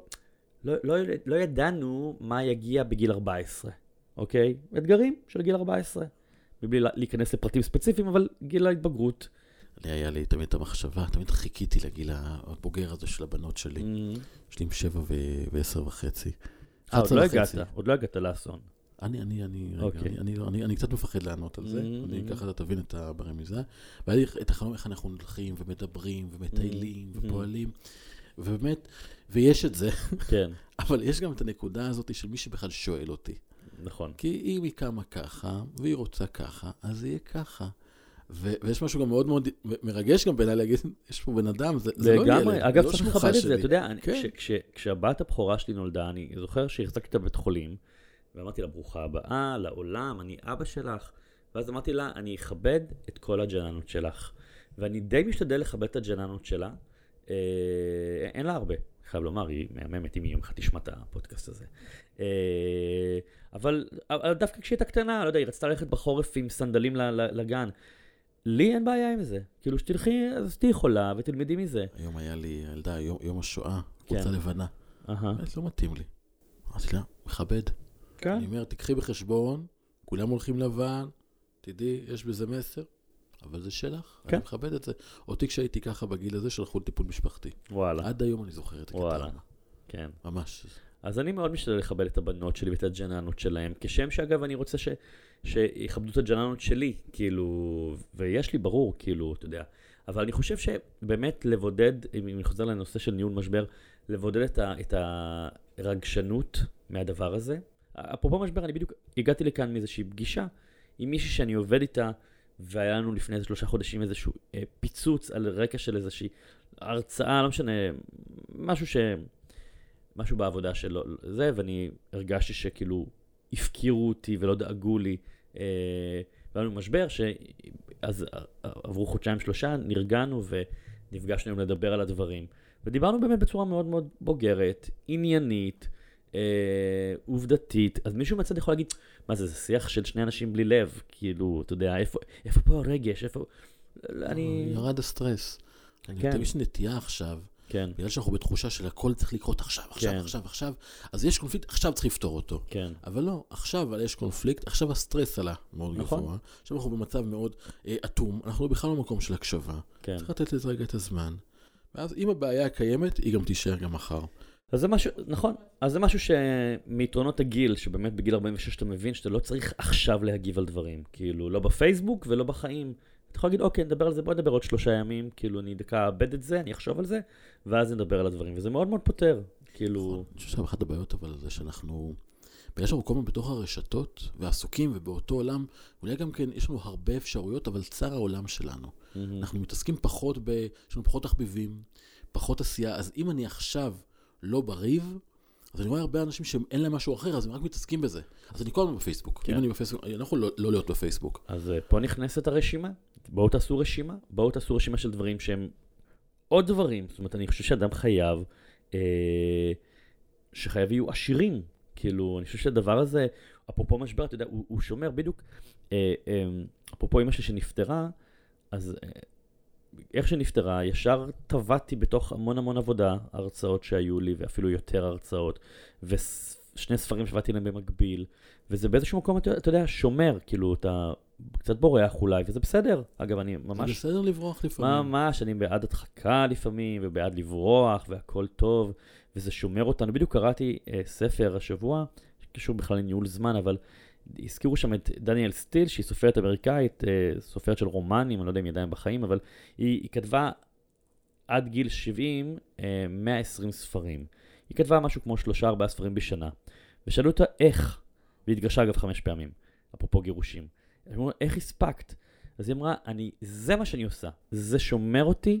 לא, לא, לא ידענו מה יגיע בגיל 14, אוקיי? אתגרים של גיל 14. מבלי לה- להיכנס לפרטים ספציפיים, אבל גיל ההתבגרות. לי היה לי תמיד את המחשבה, תמיד חיכיתי לגיל הבוגר הזה של הבנות שלי. יש לי עם שבע ועשר וחצי. אה, עוד 11 לא. הגעת, עוד לא הגעת לאסון. אני, אני, אני, רגע, אוקיי. אני, אני, לא- אני, אני קצת מפחד לענות על זה, Mm, אני. ככה אתה תבין את הברמיזה. והיה לי את החלום איך אנחנו הולכים ומדברים ומטיילים Mm, ופועלים, ובאמת, ויש את זה, כן, אבל יש גם את הנקודה הזאת של מי שבכלל שואל אותי. נכון. כי אם היא קמה ככה, והיא רוצה ככה, אז יהיה ככה. ו- ויש משהו גם מאוד מאוד מרגש גם בעיניי להגיד, יש פה בן אדם, זה, זה לא ילד, אגב, לא צריך שלוחה לכבד את זה, שלי. אתה יודע, אני- כן. כש- כש- כשהבת הבכורה שלי נולדה, אני זוכר שהחזקתי אותה בבית חולים, ואמרתי לה, ברוכה הבאה, לעולם, אני אבא שלך, ואז אמרתי לה, אני אכבד את כל הג'ננות שלך. ואני די משתדל לכבד את הג'ננות שלה, אה, אין לה הרבה, חייב לומר, היא מהממת אם היא יום אחד תשמע את הפודקאסט הזה. אה, אבל אבל דווקא כשהיא הייתה קטנה, לא יודע, היא רצתה ללכת בחורף עם סנדלים לגן. לי אין בעיה עם זה. כאילו, שתלכי, אז תהיי חולה ותלמדי מזה. היום היה לי ילדה, יום, יום השואה, כן. חולצה לבנה. אהה. אמרת, לא מתאים לי. אמרתי לה, מכבד. כן. אני אומר, תקחי בחשבון, כולם הולכים לבן, תדעי, יש בזה מסר, אבל זה שלך, כן. אני מכבד את זה. אותי כשהייתי ככה בגיל הזה, שלחו לטיפול משפחתי. וואלה, עד היום אני זוכר את הקטע. וואלה. כן. ממש. אז אני מאוד משתדל לכבד את הבנות שלי ואת הג'ננות שלהם, כשם שאגב אני רוצה ש... שיכבדו את הג'ננות שלי, כאילו, ויש לי ברור, כאילו, אתה יודע. אבל אני חושב שבאמת לבודד, אם אני חוזר לנושא של ניהול משבר, לבודד את, ה... את הרגשנות מהדבר הזה. אפרופו משבר, אני בדיוק הגעתי לכאן מאיזושהי פגישה עם מישהי שאני עובד איתה, והיה לנו לפני איזה שלושה חודשים איזשהו אה, פיצוץ על רקע של איזושהי הרצאה, לא משנה, משהו ש... משהו בעבודה שלו, זה, ואני הרגשתי שכאילו הפקירו אותי ולא דאגו לי. אה, והיה לנו משבר, שאז עברו חודשיים שלושה, נרגענו ונפגשנו לדבר על הדברים. ודיברנו באמת בצורה מאוד מאוד בוגרת, עניינית, אה, עובדתית. אז מישהו מהצד יכול להגיד, מה זה, זה שיח של שני אנשים בלי לב, כאילו, אתה יודע, איפה, איפה פה הרגש, איפה... אני... ירד הסטרס. אני כן. תמיד יש נטייה עכשיו, כן, בגלל שאנחנו בתחושה של הכל צריך לקרות עכשיו, עכשיו, כן. עכשיו, עכשיו, אז יש קונפליקט, עכשיו צריך לפתור אותו. כן, אבל לא, עכשיו אבל יש קונפליקט, עכשיו הסטרס עלה מאוד נכון. גבוה, עכשיו אנחנו במצב מאוד אה, אטום, אנחנו בכלל במקום של הקשבה. כן, צריך לתת לזה רגע את הזמן. ואז אם הבעיה קיימת, היא גם תישאר גם מחר. אז זה משהו, נכון, אז זה משהו שמיתרונות הגיל, שבאמת בגיל 46 אתה מבין שאתה לא צריך עכשיו להגיב על דברים. כאילו, לא בפייסבוק ולא בחיים. אתה יכול להגיד, אוקיי, נדבר על זה, בוא נדבר עוד שלושה ימים, כאילו, אני דקה אאבד את זה, אני אחשוב על זה, ואז נדבר על הדברים, וזה מאוד מאוד פותר. כאילו... אני חושב שאחת הבעיות אבל זה שאנחנו, בגלל שאנחנו כל הזמן בתוך הרשתות ועסוקים ובאותו עולם, אולי גם כן יש לנו הרבה אפשרויות, אבל צר העולם שלנו. אנחנו מתעסקים פחות ב... יש לנו פחות תחביבים, פחות עשייה, אז אם אני עכשיו לא בריב, אז אני רואה הרבה אנשים שאין להם משהו אחר, אז הם רק מתעסקים בזה. אז אני כל הזמן בפייסבוק. כן. אם אני בפייסבוק, אני לא יכול לא, לא להיות בפייסבוק. אז אה, פה נכנסת הרשימה. בואו תעשו רשימה, בואו תעשו רשימה של דברים שהם עוד דברים. זאת אומרת, אני חושב שאדם חייב, אה, שחייב יהיו עשירים. כאילו, אני חושב שהדבר הזה, אפרופו משבר, אתה יודע, הוא, הוא שומר בדיוק, אה, אה, אפרופו אמא שלי שנפטרה, אז אה, איך שנפטרה, ישר טבעתי בתוך המון המון עבודה, הרצאות שהיו לי, ואפילו יותר הרצאות, ושני ספרים שעבדתי להם במקביל, וזה באיזשהו מקום, אתה, אתה יודע, שומר, כאילו, אתה קצת בורח אולי, וזה בסדר. אגב, אני זה ממש... בסדר לברוח לפעמים. ממש, אני בעד הדחקה לפעמים, ובעד לברוח, והכל טוב, וזה שומר אותנו. בדיוק קראתי אה, ספר השבוע, שקשור בכלל לניהול זמן, אבל הזכירו שם את דניאל סטיל, שהיא סופרת אמריקאית, אה, סופרת של רומנים, אני לא יודע אם היא עדיין בחיים, אבל היא, היא כתבה עד גיל 70 אה, 120 ספרים. היא כתבה משהו כמו שלושה ארבעה ספרים בשנה, ושאלו אותה איך, והיא התגרשה אגב חמש פעמים, אפרופו גירושים. אמרו לה, איך הספקת? אז היא אמרה, אני, זה מה שאני עושה, זה שומר אותי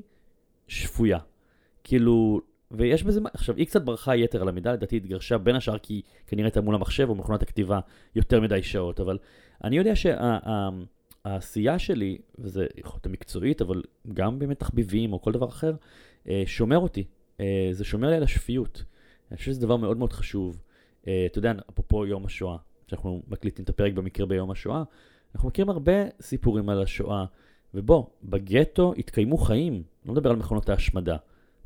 שפויה. כאילו, ויש בזה, מה- עכשיו, היא קצת ברחה יתר על המידה, לדעתי התגרשה בין השאר כי כנראה הייתה מול המחשב או מכונת הכתיבה יותר מדי שעות, אבל אני יודע שהעשייה שלי, וזה יכול להיות המקצועית, אבל גם באמת תחביבים או כל דבר אחר, אה, שומר אותי. אה, זה שומר לי על השפיות. אני חושב שזה דבר מאוד מאוד חשוב. אה, אתה יודע, אפרופו יום השואה, שאנחנו מקליטים את הפרק במקרה ביום השואה, אנחנו מכירים הרבה סיפורים על השואה, ובוא, בגטו התקיימו חיים, לא מדבר על מכונות ההשמדה.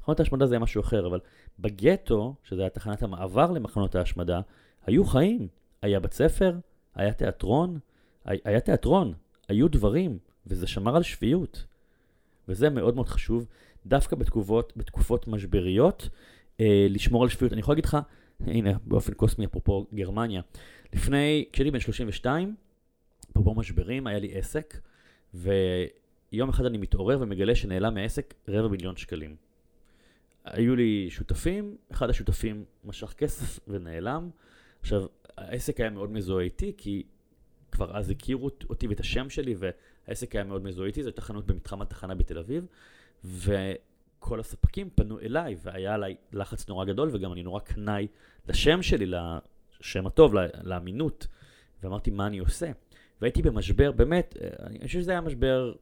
מכונות ההשמדה זה היה משהו אחר, אבל בגטו, שזה היה תחנת המעבר למכונות ההשמדה, היו חיים. היה בית ספר, היה תיאטרון, היה תיאטרון, היו דברים, וזה שמר על שפיות. וזה מאוד מאוד חשוב, דווקא בתקופות, בתקופות משבריות, אה, לשמור על שפיות. אני יכול להגיד לך, הנה, באופן קוסמי, אפרופו גרמניה, לפני, כשהייתי בן 32, אפרופו משברים, היה לי עסק, ויום אחד אני מתעורר ומגלה שנעלם מהעסק רבע מיליון שקלים. היו לי שותפים, אחד השותפים משך כסף ונעלם. עכשיו, העסק היה מאוד מזוהה איתי, כי כבר אז הכירו אותי ואת השם שלי, והעסק היה מאוד מזוהה איתי, זו הייתה חנות במתחם התחנה בתל אביב, וכל הספקים פנו אליי, והיה עליי לחץ נורא גדול, וגם אני נורא קנאי לשם שלי, לשם הטוב, לאמינות, ואמרתי, מה אני עושה? והייתי במשבר, באמת, אה, אני חושב שזה היה משבר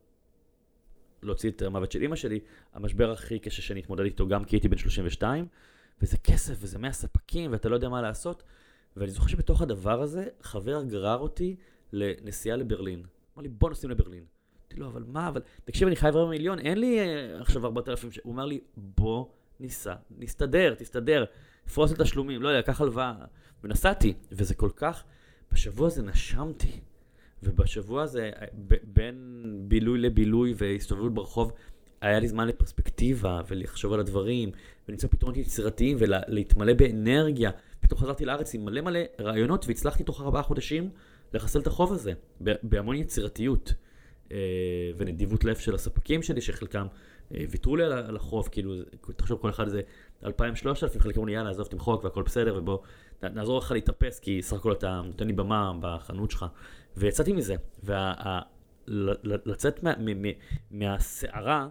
להוציא את המוות של אימא שלי, המשבר הכי קשה שאני אתמודד איתו, גם כי הייתי בן 32, וזה כסף, וזה 100 ספקים, ואתה לא יודע מה לעשות. ואני זוכר שבתוך הדבר הזה, חבר גרר אותי לנסיעה לברלין. אמר לי, בוא נוסעים לברלין. אמרתי לו, אבל מה, אבל... תקשיב, אני חייב רבע מיליון, אין לי אה, עכשיו 4,000 ש... הוא אמר לי, בוא ניסע, נסתדר, תסתדר, פרוס את תשלומים, לא יודע, קח הלוואה. ונסעתי, וזה כל כך... בשבוע הזה נשמתי. ובשבוע הזה, בין בילוי לבילוי והסתובבות ברחוב, היה לי זמן לפרספקטיבה ולחשוב על הדברים, ולמצוא פתרונות יצירתיים ולהתמלא באנרגיה. פתאום חזרתי לארץ עם מלא מלא רעיונות והצלחתי תוך ארבעה חודשים לחסל את החוב הזה, בהמון יצירתיות. אה, ונדיבות לב של הספקים שלי, שחלקם אה, ויתרו לי על החוב, כאילו, תחשוב כל אחד זה 2,000-3,000, חלק אמרו לי יאללה, עזוב, תמחוק והכל בסדר, ובוא, נעזור לך להתאפס, כי סך הכל אתה נותן לי במה בחנות שלך. ויצאתי מזה, ולצאת מ- מהסערה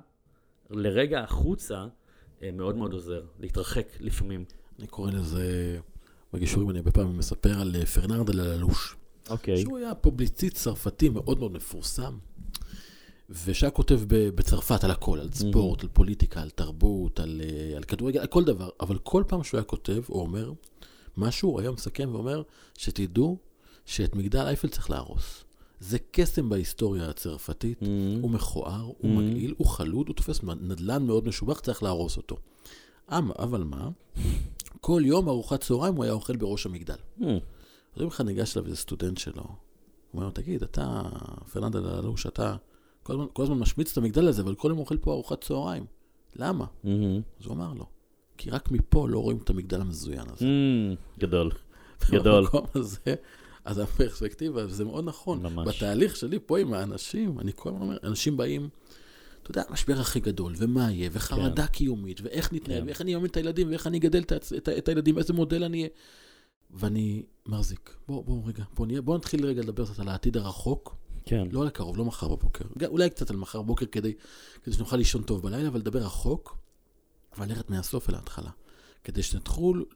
לרגע החוצה, אה, מאוד מאוד עוזר, להתרחק לפעמים. אני קורא לזה, בגישורים אני הרבה פעמים מספר על אה, פרנרד אללוש. אוקיי. שהוא היה פובליציסט צרפתי מאוד מאוד מפורסם, ושהיה כותב בצרפת על הכל, על ספורט, על פוליטיקה, על תרבות, על, אה, על כדורגל, על כל דבר, אבל כל פעם שהוא היה כותב, הוא אומר משהו, הוא היה מסכם ואומר, שתדעו שאת מגדל אייפל צריך להרוס. זה קסם בהיסטוריה הצרפתית, Mm. הוא מכוער, הוא Mhm. מגעיל, הוא חלוד, הוא תופס נדל"ן מאוד משובח, צריך להרוס אותו. אמ- אבל מה? כל יום ארוחת צהריים הוא היה אוכל בראש המגדל. Mm. אז יום אחד ניגש אליו איזה סטודנט שלו, הוא אומר לו, תגיד, אתה, פרננד אללוש, אתה כל הזמן, כל הזמן משמיץ את המגדל הזה, אבל כל יום אוכל פה ארוחת צהריים. למה? מהמם. אז הוא אמר לו, כי רק מפה לא רואים את המגדל המזוין הזה. מהמם. גדול. גדול. במקום הזה, אז הפרספקטיבה, וזה מאוד נכון. ממש. בתהליך שלי פה עם האנשים, אני כל הזמן אומר, אנשים באים, אתה יודע, המשבר הכי גדול, ומה יהיה, וחרדה קיומית, ואיך נתנהל, כן. ואיך אני אממן את הילדים, ואיך אני אגדל את, את, את הילדים, איזה מודל אני אהיה. ואני מחזיק. בוא, בוא רגע, בוא, נהיה, בוא נתחיל רגע לדבר קצת על העתיד הרחוק, כן. לא על הקרוב, לא מחר בבוקר. אולי קצת על מחר בבוקר כדי, כדי שנוכל לישון טוב בלילה, אבל לדבר רחוק, אבל ללכת מהסוף אל ההתחלה. כדי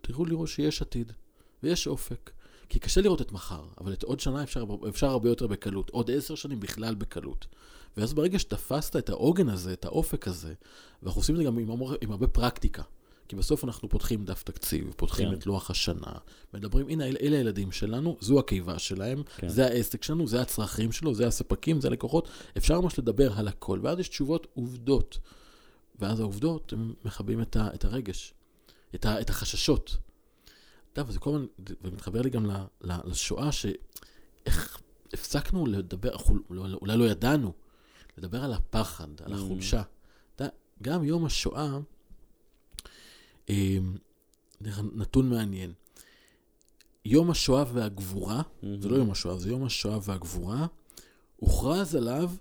תראו לראות שיש עתיד, ויש אופק. כי קשה לראות את מחר, אבל את עוד שנה אפשר, אפשר הרבה יותר בקלות. עוד עשר שנים בכלל בקלות. ואז ברגע שתפסת את העוגן הזה, את האופק הזה, ואנחנו עושים את זה גם עם, עם הרבה פרקטיקה. כי בסוף אנחנו פותחים דף תקציב, פותחים כן. את לוח השנה, מדברים, הנה, אלה, אלה הילדים שלנו, זו הקיבה שלהם, כן. זה העסק שלנו, זה הצרכים שלו, זה הספקים, זה הלקוחות. אפשר ממש לדבר על הכל, ואז יש תשובות עובדות. ואז העובדות, הם מכבים את, ה, את הרגש, את, ה, את החששות. אתה יודע, וזה כל הזמן, ומתחבר לי גם לשואה, שאיך הפסקנו לדבר, לא- לא- אולי לא ידענו, לדבר על הפחד, על Mm. החולשה. אתה יודע, גם יום השואה, אה, אגב, נתון מעניין. יום השואה והגבורה, מהמם. זה לא יום השואה, זה יום השואה והגבורה, הוכרז עליו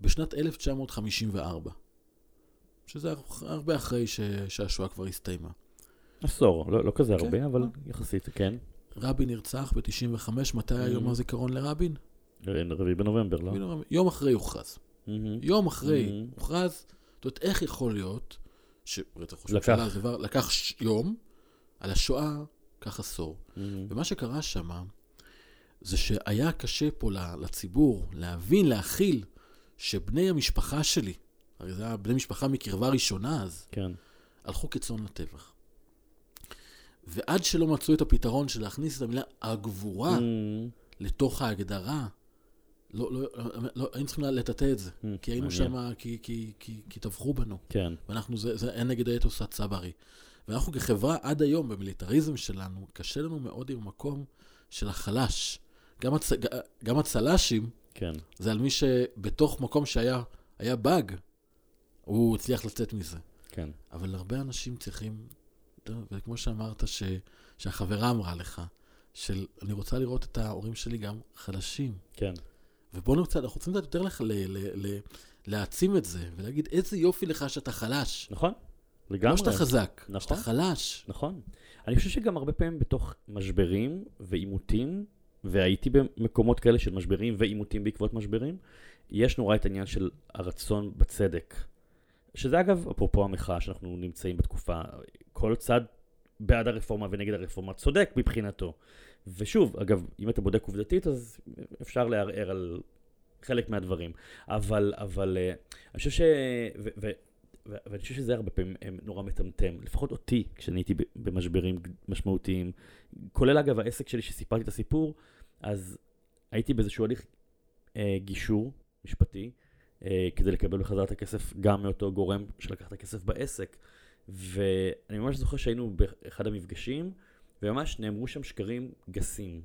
בשנת 1954. שזה הרבה אחרי שהשואה כבר הסתיימה. עשור, לא לא כזה כן. הרבה, אבל יחסית, כן. רבין נרצח ב-95, מתי היה יום Mhm. הזיכרון לרבין? רביעי בנובמבר, לא? יום אחרי הוכרז. מהמם. יום אחרי Mhm. הוכרז, זאת אומרת, איך יכול להיות שרצח ראש. הממשלה זה דבר, לקח ש- יום, על השואה, קח עשור. מהמם. ומה שקרה שם, זה שהיה קשה פה לציבור להבין, להכיל, שבני המשפחה שלי, הרי זה היה בני משפחה מקרבה ראשונה אז, כן. הלכו כצאן לטבח. ועד שלא מצאו את הפתרון של להכניס את המילה הגבורה מהמם. לתוך ההגדרה, לא, לא, לא, לא, היינו צריכים לטאטא את זה. Hmm, כי היינו. שם, כי, כי, כי, כי טבחו בנו. כן. ואנחנו, זה, זה היה נגד האתוס הצברי. ואנחנו כחברה, עד היום, במיליטריזם שלנו, קשה לנו מאוד עם המקום של החלש. גם, הצ, גם הצל"שים, כן. זה על מי שבתוך מקום שהיה היה באג, הוא הצליח לצאת מזה. כן. אבל הרבה אנשים צריכים, וכמו שאמרת, ש, שהחברה אמרה לך, של אני רוצה לראות את ההורים שלי גם חלשים. כן. ובואו נרצה, אנחנו רוצים קצת יותר לך ל, ל, ל, להעצים את זה, ולהגיד איזה יופי לך שאתה חלש. נכון. לגמרי. לא שאתה חזק, נכון. שאתה חלש. נכון. אני חושב שגם הרבה פעמים בתוך משברים ועימותים, והייתי במקומות כאלה של משברים ועימותים בעקבות משברים, יש נורא את העניין של הרצון בצדק. שזה אגב, אפרופו המחאה שאנחנו נמצאים בתקופה, כל צד בעד הרפורמה ונגד הרפורמה צודק מבחינתו. ושוב, אגב, אם אתה בודק עובדתית, אז אפשר לערער על חלק מהדברים. אבל, אבל אה, אני חושב ש... ו, ו, ו- ואני חושב שזה הרבה פעמים אה, נורא מטמטם, לפחות אותי, כשאני הייתי במשברים משמעותיים, כולל אגב העסק שלי שסיפרתי את הסיפור, אז הייתי באיזשהו הליך אה, גישור משפטי, כדי לקבל בחזרה את הכסף גם מאותו גורם שלקח את הכסף בעסק. ואני ממש זוכר שהיינו באחד המפגשים, וממש נאמרו שם שקרים גסים.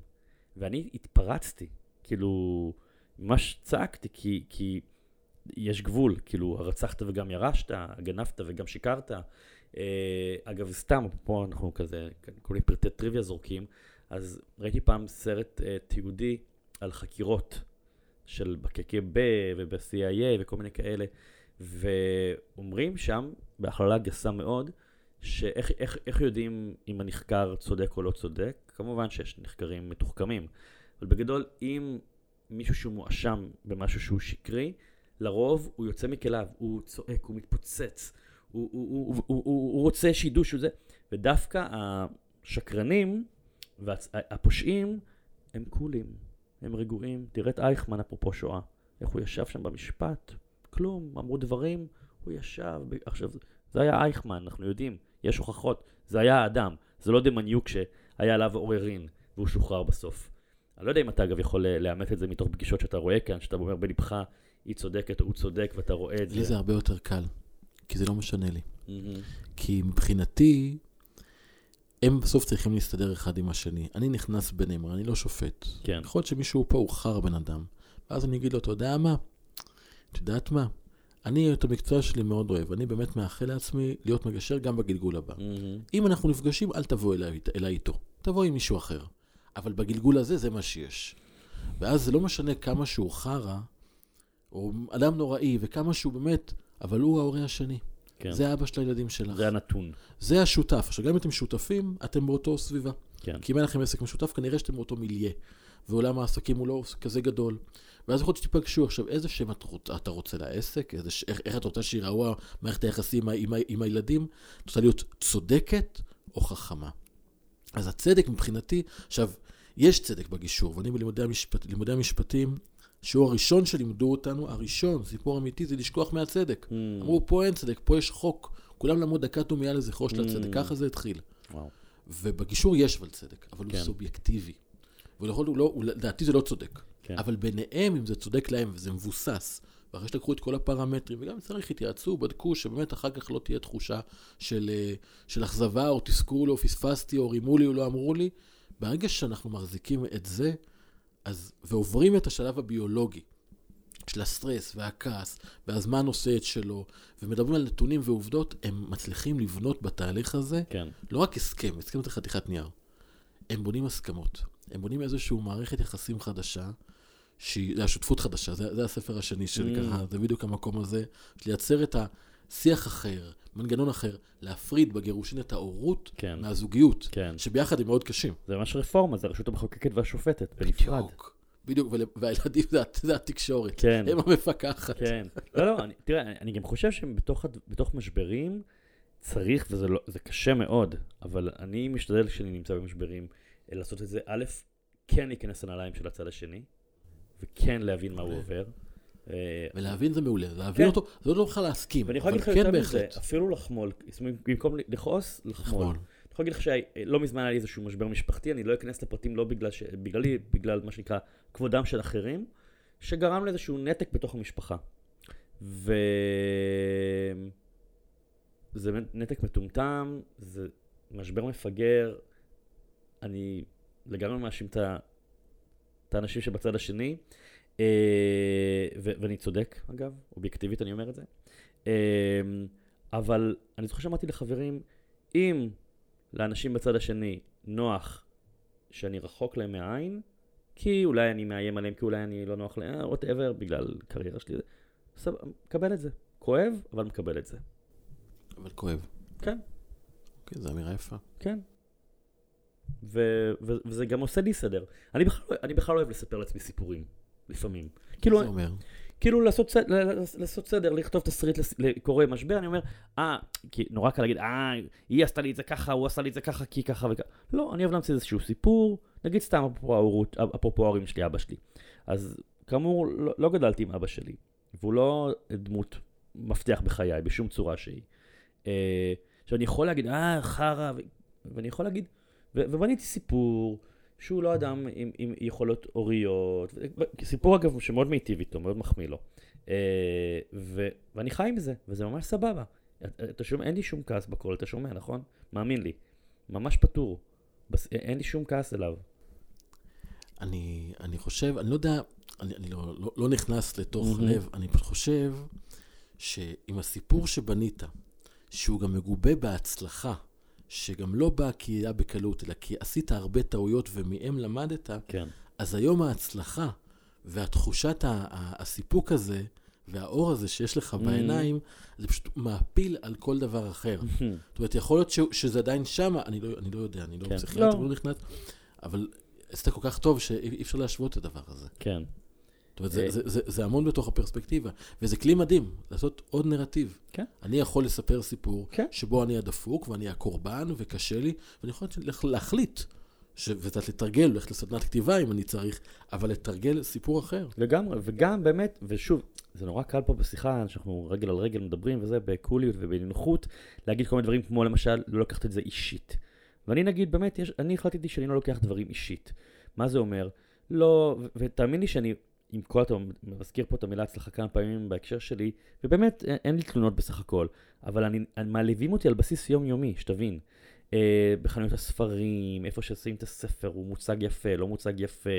ואני התפרצתי, כאילו, ממש צעקתי, כי, כי יש גבול, כאילו, הרצחת וגם ירשת, גנבת וגם שיקרת. אה, אגב, סתם, פה אנחנו כזה, כל מיני פרטי טריוויה זורקים, אז ראיתי פעם סרט אה, תיעודי על חקירות של ב-KKB וב-CIA וכל מיני כאלה, ואומרים שם, בהכללה גסה מאוד, שאיך איך, איך יודעים אם הנחקר צודק או לא צודק? כמובן שיש נחקרים מתוחכמים, אבל בגדול, אם מישהו שהוא מואשם במשהו שהוא שקרי, לרוב הוא יוצא מכליו, הוא צועק, הוא מתפוצץ, הוא, הוא, הוא, הוא, הוא, הוא רוצה שידעו שהוא זה, ודווקא השקרנים והפושעים הם קולים, הם רגועים. תראה את אייכמן אפרופו שואה, איך הוא ישב שם במשפט, כלום, אמרו דברים, הוא ישב, ב... עכשיו, זה היה אייכמן, אנחנו יודעים, יש הוכחות, זה היה האדם, זה לא דמניוק שהיה עליו עוררין, והוא שוחרר בסוף. אני לא יודע אם אתה אגב יכול לאמת את זה מתוך פגישות שאתה רואה כאן, שאתה אומר בלבך, היא צודקת או הוא צודק, ואתה רואה את זה. לי זה הרבה יותר קל, כי זה לא משנה לי. מהמם. כי מבחינתי, הם בסוף צריכים להסתדר אחד עם השני. אני נכנס ביניהם, אני לא שופט. כן. יכול להיות שמישהו פה הוא חר בן אדם. ואז אני אגיד לו, אתה יודע מה? את יודעת מה? אני את המקצוע שלי מאוד אוהב. אני באמת מאחל לעצמי להיות מגשר גם בגלגול הבא. מהמם. אם אנחנו נפגשים, אל תבוא אליי, אליי איתו. תבוא עם מישהו אחר. אבל בגלגול הזה, זה מה שיש. ואז זה לא משנה כמה שהוא חרא, או אדם נוראי, וכמה שהוא באמת, אבל הוא ההורה השני. כן. זה אבא של הילדים שלך. זה הנתון. זה השותף. עכשיו, גם אם אתם שותפים, אתם באותו סביבה. כן. כי אם אין לכם עסק משותף, כנראה שאתם באותו מיליה. ועולם העסקים הוא לא כזה גדול. ואז יכול להיות שתיפגשו. עכשיו, איזה שם את רוצ, אתה רוצה לעסק? איזה, איך, איך את רוצה שיראו מערכת היחסים עם, עם, עם הילדים? את רוצה להיות צודקת או חכמה? אז הצדק מבחינתי, עכשיו, יש צדק בגישור, ואני בלימודי המשפט, לימודי המשפטים, שיעור הראשון שלימדו אותנו, הראשון, סיפור אמיתי, זה לשכוח מהצדק. Mm. אמרו, פה אין צדק, פה יש חוק. כולם למדו דקת דומייה לזכרו של הצדק, Mm. ככה זה התחיל. וואו. ובגישור יש אבל צדק, אבל כן. הוא סובייקטיבי. ולכל, הוא לא, לדעתי זה לא צודק. כן. אבל ביניהם, אם זה צודק להם וזה מבוסס, ואחרי שלקחו את כל הפרמטרים, וגם צריך התייעצו, בדקו, שבאמת אחר כך לא תהיה תחושה של, אה, של אכזבה, או תסכול, או פספסתי, או רימו לי, או לא אמרו לי, ברגע שאנחנו מחזיקים את זה, אז, ועוברים את השלב הביולוגי של הסטרס והכעס, והזמן עושה את שלו, ומדברים על נתונים ועובדות, הם מצליחים לבנות בתהליך הזה כן. לא רק הסכם, הסכם זה חתיכת נייר. הם בונים הסכמות. הם בונים איזושהי מערכת יחסים חדשה, שהיא, זה השותפות חדשה, זה, זה הספר השני שלי Mm. ככה, זה בדיוק המקום הזה, לייצר את השיח אחר, מנגנון אחר, להפריד בגירושין את ההורות כן. מהזוגיות, כן. שביחד הם מאוד קשים. זה ממש רפורמה, זה הרשות המחוקקת והשופטת, בנפרד. בדיוק. בדיוק, והילדים זה, זה התקשורת. כן. הם המפקחת. כן. לא, לא, אני, תראה, אני, אני גם חושב שבתוך משברים צריך, וזה לא, קשה מאוד, אבל אני משתדל כשאני נמצא במשברים, אה, לעשות את זה, א', כן להיכנס לנעליים של הצד השני, וכן להבין מה הוא עובר. אה, ולהבין זה מעולה, להבין כן. אותו, זה לא בכלל להסכים, ואני יכול להגיד לך כן יותר מזה. אפילו לחמול, במקום לכעוס, לחמול. אני יכול להגיד לך שלא מזמן היה לי איזשהו משבר משפחתי, אני לא אכנס לפרטים לא בגלל ש... בגללי, בגלל מה שנקרא כבודם של אחרים, שגרם לאיזשהו נתק בתוך המשפחה. ו... זה נתק מטומטם, זה משבר מפגר, אני לגמרי מאשים את האנשים שבצד השני, אה, ואני צודק, אגב, אובייקטיבית אני אומר את זה. אה, אבל אני זוכר שאמרתי לחברים, אם לאנשים בצד השני נוח שאני רחוק להם מהעין, כי אולי אני מאיים עליהם, כי אולי אני לא נוח להם, ווטאבר, בגלל קריירה שלי, סבבה, מקבל את זה. כואב, אבל מקבל את זה. אבל כואב. כן. כן, זו אמירה יפה. כן. ו- ו- וזה גם עושה לי סדר. אני בכלל, לא- אני בכלל אוהב לספר לעצמי סיפורים, לפעמים. כאילו, זה אומר. כאילו לעשות, סד- לעשות סדר, לכתוב תסריט לקורא משבר, אני אומר, אה, כי נורא קל להגיד, אה, היא עשתה לי את זה ככה, הוא עשה לי את זה ככה, כי ככה וככה. לא, אני אוהב להמציא איזשהו סיפור, נגיד סתם אפרופו ההורים שלי, אבא שלי. אז כאמור, לא, לא גדלתי עם אבא שלי, והוא לא דמות מפתח בחיי, בשום צורה שהיא. אה, עכשיו, אני יכול להגיד, אה, חרא, ואני יכול להגיד, ובניתי סיפור. שהוא לא אדם עם, עם יכולות הוריות, סיפור אגב שמאוד מיטיב איתו, מאוד מחמיא לו. אה, ו- ואני חי עם זה, וזה ממש סבבה. אתה- שומע, אין לי שום כעס בקול, אתה שומע, נכון? מאמין לי. ממש פטור. בס... אין לי שום כעס אליו. אני, אני חושב, אני לא יודע, אני, אני לא, לא, לא נכנס לתוך מהמם. לב, אני פשוט חושב שעם הסיפור שבנית, שהוא גם מגובה בהצלחה, שגם לא בא כי היה בקלות, אלא כי עשית הרבה טעויות ומהם למדת, כן. אז היום ההצלחה והתחושת הסיפוק הזה והאור הזה שיש לך Mm. בעיניים, זה פשוט מעפיל על כל דבר אחר. זאת אומרת, יכול להיות ש, שזה עדיין שמה, אני לא, אני לא יודע, אני לא כן. פסיכיאטר, לא. לא נכנס, אבל עשית כל כך טוב שאי אפשר להשוות את הדבר הזה. כן. זאת אומרת, זה, אה. זה, זה, זה המון בתוך הפרספקטיבה, וזה כלי מדהים, לעשות עוד נרטיב. כן. אני יכול לספר סיפור כן. שבו אני הדפוק ואני הקורבן וקשה לי, ואני יכול להחליט, ש... וקצת לתרגל, ללכת לסדנת כתיבה אם אני צריך, אבל לתרגל סיפור אחר. לגמרי, וגם באמת, ושוב, זה נורא קל פה בשיחה, שאנחנו רגל על רגל מדברים וזה, בקוליות ובנינוחות, להגיד כל מיני דברים כמו למשל, לא לקחת את זה אישית. ואני נגיד, באמת, יש, אני החלטתי שאני לא לוקח דברים אישית. מה זה אומר? לא, ותאמין לי שאני, עם כל אתה מזכיר פה את המילה הצלחה כמה פעמים בהקשר שלי, ובאמת, אין, אין לי תלונות בסך הכל, אבל אני, אני מעליבים אותי על בסיס יומיומי, שתבין. אה, בחנויות הספרים, איפה שעושים את הספר, הוא מוצג יפה, לא מוצג יפה,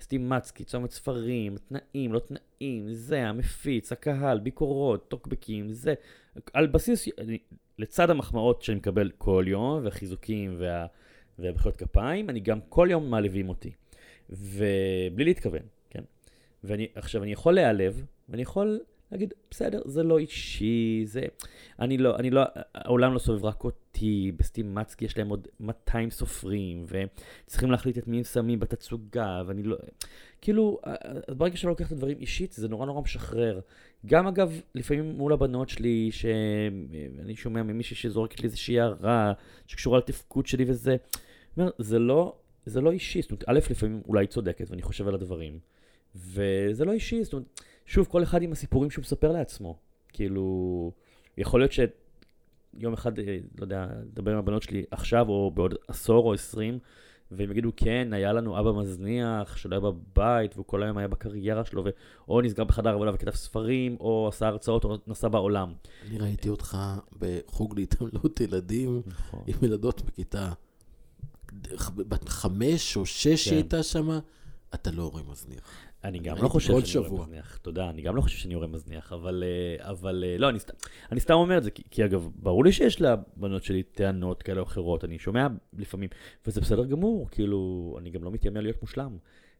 סטימצקי, צומת ספרים, תנאים, לא תנאים, זה, המפיץ, הקהל, ביקורות, טוקבקים, זה. על בסיס, אני, לצד המחמאות שאני מקבל כל יום, והחיזוקים וה, והמחיאות כפיים, אני גם כל יום מעליבים אותי. ובלי להתכוון? ואני, עכשיו, אני יכול להיעלב, ואני יכול להגיד, בסדר, זה לא אישי, זה... אני לא, אני לא, העולם לא סובב רק אותי, בסטים מצקי יש להם עוד 200 סופרים, וצריכים להחליט את מי הם שמים בתצוגה, ואני לא... כאילו, אז ברגע שאני לוקח את הדברים אישית, זה נורא נורא משחרר. גם אגב, לפעמים מול הבנות שלי, שאני שומע ממישהי שזורקת לי איזושהי הערה, שקשורה לתפקוד שלי וזה, זה לא, זה לא אישי, זאת אומרת, א', לפעמים אולי צודקת, ואני חושב על הדברים, וזה לא אישי, זאת אומרת... שוב, כל אחד עם הסיפורים שהוא מספר לעצמו. כאילו, יכול להיות שיום אחד, אה, לא יודע, נדבר עם הבנות שלי עכשיו, או בעוד עשור או עשרים, והם יגידו, כן, היה לנו אבא מזניח, שלא היה בבית, והוא כל היום היה בקריירה שלו, ו... או נסגר בחדר עבודה וכתב ספרים, או עשה הרצאות, או נסע בעולם. אני ראיתי אותך בחוג להתעמלות ילדים, נכון. עם ילדות בכיתה בת חמש או שש כן. הייתה שם, אתה לא הורה מזניח. אני גם לא חושב שאני יורה מזניח, תודה, אני גם לא חושב שאני יורה מזניח, אבל, אה, אבל אה, לא, אני, סתם, אני סתם אומר את זה, כי, כי אגב, ברור לי שיש לבנות שלי טענות כאלה או אחרות, אני שומע לפעמים, וזה בסדר גמור, כאילו, אני גם לא מתיימר להיות מושלם.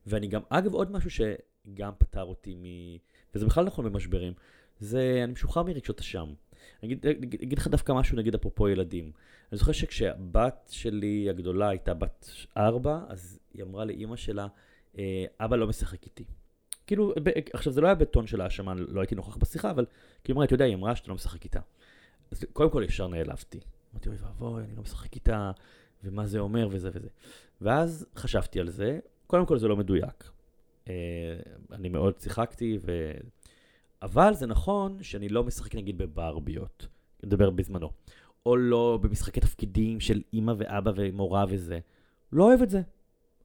ואני גם, אגב, עוד משהו שגם פתר אותי מ... וזה בכלל נכון במשברים, זה, אני משוחרר מרגשות אשם. אני אגיד, לך דווקא משהו, נגיד, אפרופו ילדים. אני זוכר שכשהבת שלי הגדולה הייתה בת ארבע, אז היא אמרה לאימא שלה, אבא לא משחק איתי. כאילו, עכשיו זה לא היה בטון של האשמה, לא הייתי נוכח בשיחה, אבל כאילו, אמרה, אתה יודע, היא אמרה שאתה לא משחק איתה. אז קודם כל ישר נעלבתי. אמרתי, אוי ואבוי, אני לא משחק איתה, ומה זה אומר, וזה וזה. ואז חשבתי על זה, קודם כל זה לא מדויק. אה, אני מאוד שיחקתי, ו... אבל זה נכון שאני לא משחק נגיד בברביות, נדבר בזמנו, או לא במשחקי תפקידים של אימא ואבא ומורה וזה. לא אוהב את זה.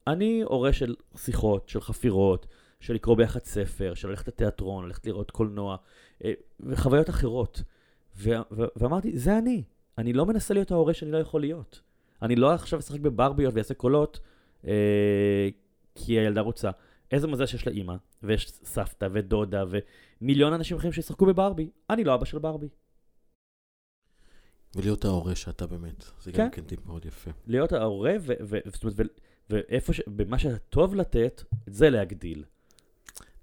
אני הורה של שיחות, של חפירות, של לקרוא ביחד ספר, של ללכת לתיאטרון, ללכת לראות קולנוע, אה, וחוויות אחרות. ו- ו- ואמרתי, זה אני. אני לא מנסה להיות ההורה שאני לא יכול להיות. אני לא עכשיו אשחק בברביות ויעשה קולות, אה, כי הילדה רוצה. איזה מזל שיש לה אימא, ויש סבתא ודודה ומיליון אנשים אחרים שישחקו בברבי. אני לא אבא של ברבי. ולהיות ההורה שאתה באמת, זה כן. גם כן טיפ מאוד יפה. להיות ההורה, ו- ו- ו- ואיפה ש... במה שאתה טוב לתת, את זה להגדיל.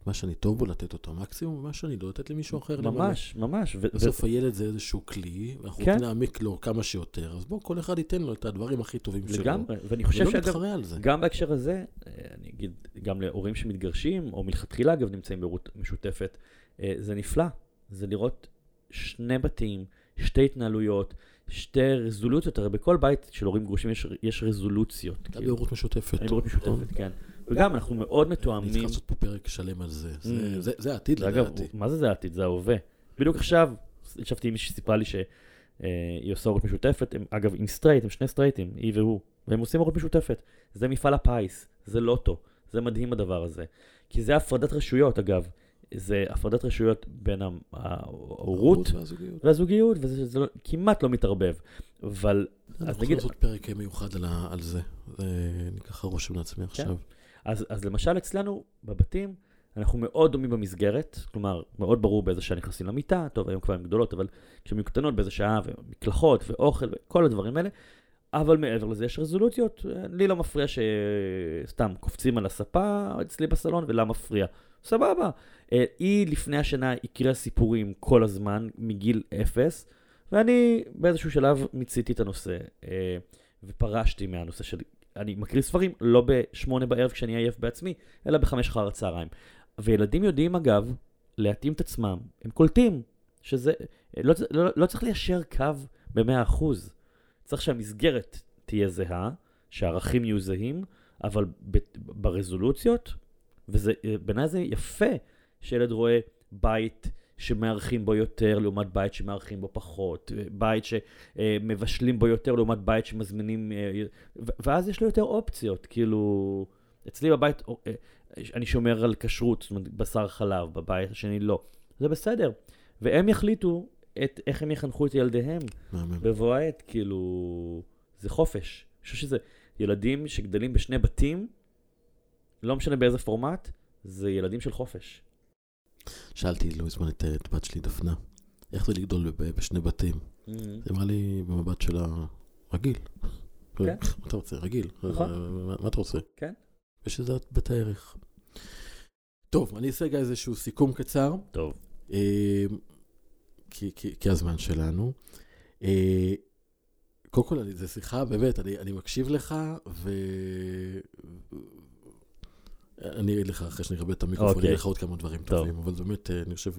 מה שאני טוב בו לתת אותו מקסימום, ומה שאני לא לתת למישהו אחר. ממש, למלא. ממש. בסוף ו... הילד זה איזשהו כלי, ואנחנו כן. רוצים להעמיק לו כמה שיותר, אז בואו כל אחד ייתן לו את הדברים הכי טובים שלו. לגמרי, ואני חושב שאגב, גם בהקשר הזה, אה, אני אגיד, גם להורים שמתגרשים, או מלכתחילה אגב נמצאים בהורות משותפת, אה, זה נפלא. זה לראות שני בתים, שתי התנהלויות, שתי רזולוציות, הרי בכל בית של הורים גרושים יש, יש רזולוציות. אתה כאילו. בהורות משותפת. אני בהורות משותפת, כן. וגם אנחנו מאוד מתואמים. אני צריך לעשות פה פרק שלם על זה. זה, העתיד לדעתי. מה זה זה העתיד? זה ההווה. בדיוק עכשיו, ישבתי עם מישהי שסיפרה לי שהיא עושה הורות משותפת, אגב, עם סטרייט, הם שני סטרייטים, היא והוא, והם עושים הורות משותפת. זה מפעל הפיס, זה לוטו, זה מדהים הדבר הזה. כי זה הפרדת רשויות, אגב. זה הפרדת רשויות בין ההורות והזוגיות, וזה לא, כמעט לא מתערבב. אבל, אז נגיד... אנחנו לעשות פרק מיוחד על, על זה, אני ככה רושם לעצמי כן. עכשיו. אז, אז למשל אצלנו, בבתים, אנחנו מאוד דומים במסגרת, כלומר, מאוד ברור באיזה שעה נכנסים למיטה, טוב, היום כבר הן גדולות, אבל כשהן קטנות באיזה שעה, ומקלחות, ואוכל, וכל הדברים האלה, אבל מעבר לזה יש רזולוציות, לי לא מפריע שסתם קופצים על הספה אצלי בסלון, ולה מפריע. סבבה. אה, היא לפני השנה הקריאה סיפורים כל הזמן, מגיל אפס, ואני באיזשהו שלב מיציתי את הנושא, אה, ופרשתי מהנושא של... אני מקריא ספרים לא בשמונה בערב כשאני עייף בעצמי, אלא בחמש אחר הצהריים. וילדים יודעים אגב להתאים את עצמם, הם קולטים שזה, לא, לא, לא צריך ליישר קו ב-100%. צריך שהמסגרת תהיה זהה, שהערכים יהיו זהים, אבל ברזולוציות ובעיניי זה יפה שילד רואה בית שמארחים בו יותר לעומת בית שמארחים בו פחות, בית שמבשלים בו יותר לעומת בית שמזמינים, אה, ואז יש לו יותר אופציות, כאילו, אצלי בבית אה, אני שומר על כשרות, זאת אומרת בשר חלב, בבית השני לא, זה בסדר, והם יחליטו את, איך הם יחנכו את ילדיהם בבוא העת, כאילו, זה חופש. אני חושב שזה ילדים שגדלים בשני בתים, לא משנה באיזה פורמט, זה ילדים של חופש. שאלתי לא מזמן את, את בת שלי, דפנה, איך זה לגדול בשני בתים? Mm-hmm. זה אמרה לי במבט שלה, רגיל. כן. מה אתה רוצה? רגיל. נכון. מה, מה אתה רוצה? כן. יש לזה בית הערך. טוב, אני אעשה רגע איזשהו סיכום קצר, טוב. אה, כי, כי, כי הזמן שלנו. אה, קודם כל, זו שיחה, באמת, אני, אני מקשיב לך, ו... אני אגיד לך אחרי שאני אכבד את המיקרופון, אני אוקיי. אגיד לך עוד כמה דברים טוב. טובים, אבל באמת, אה, אני חושב,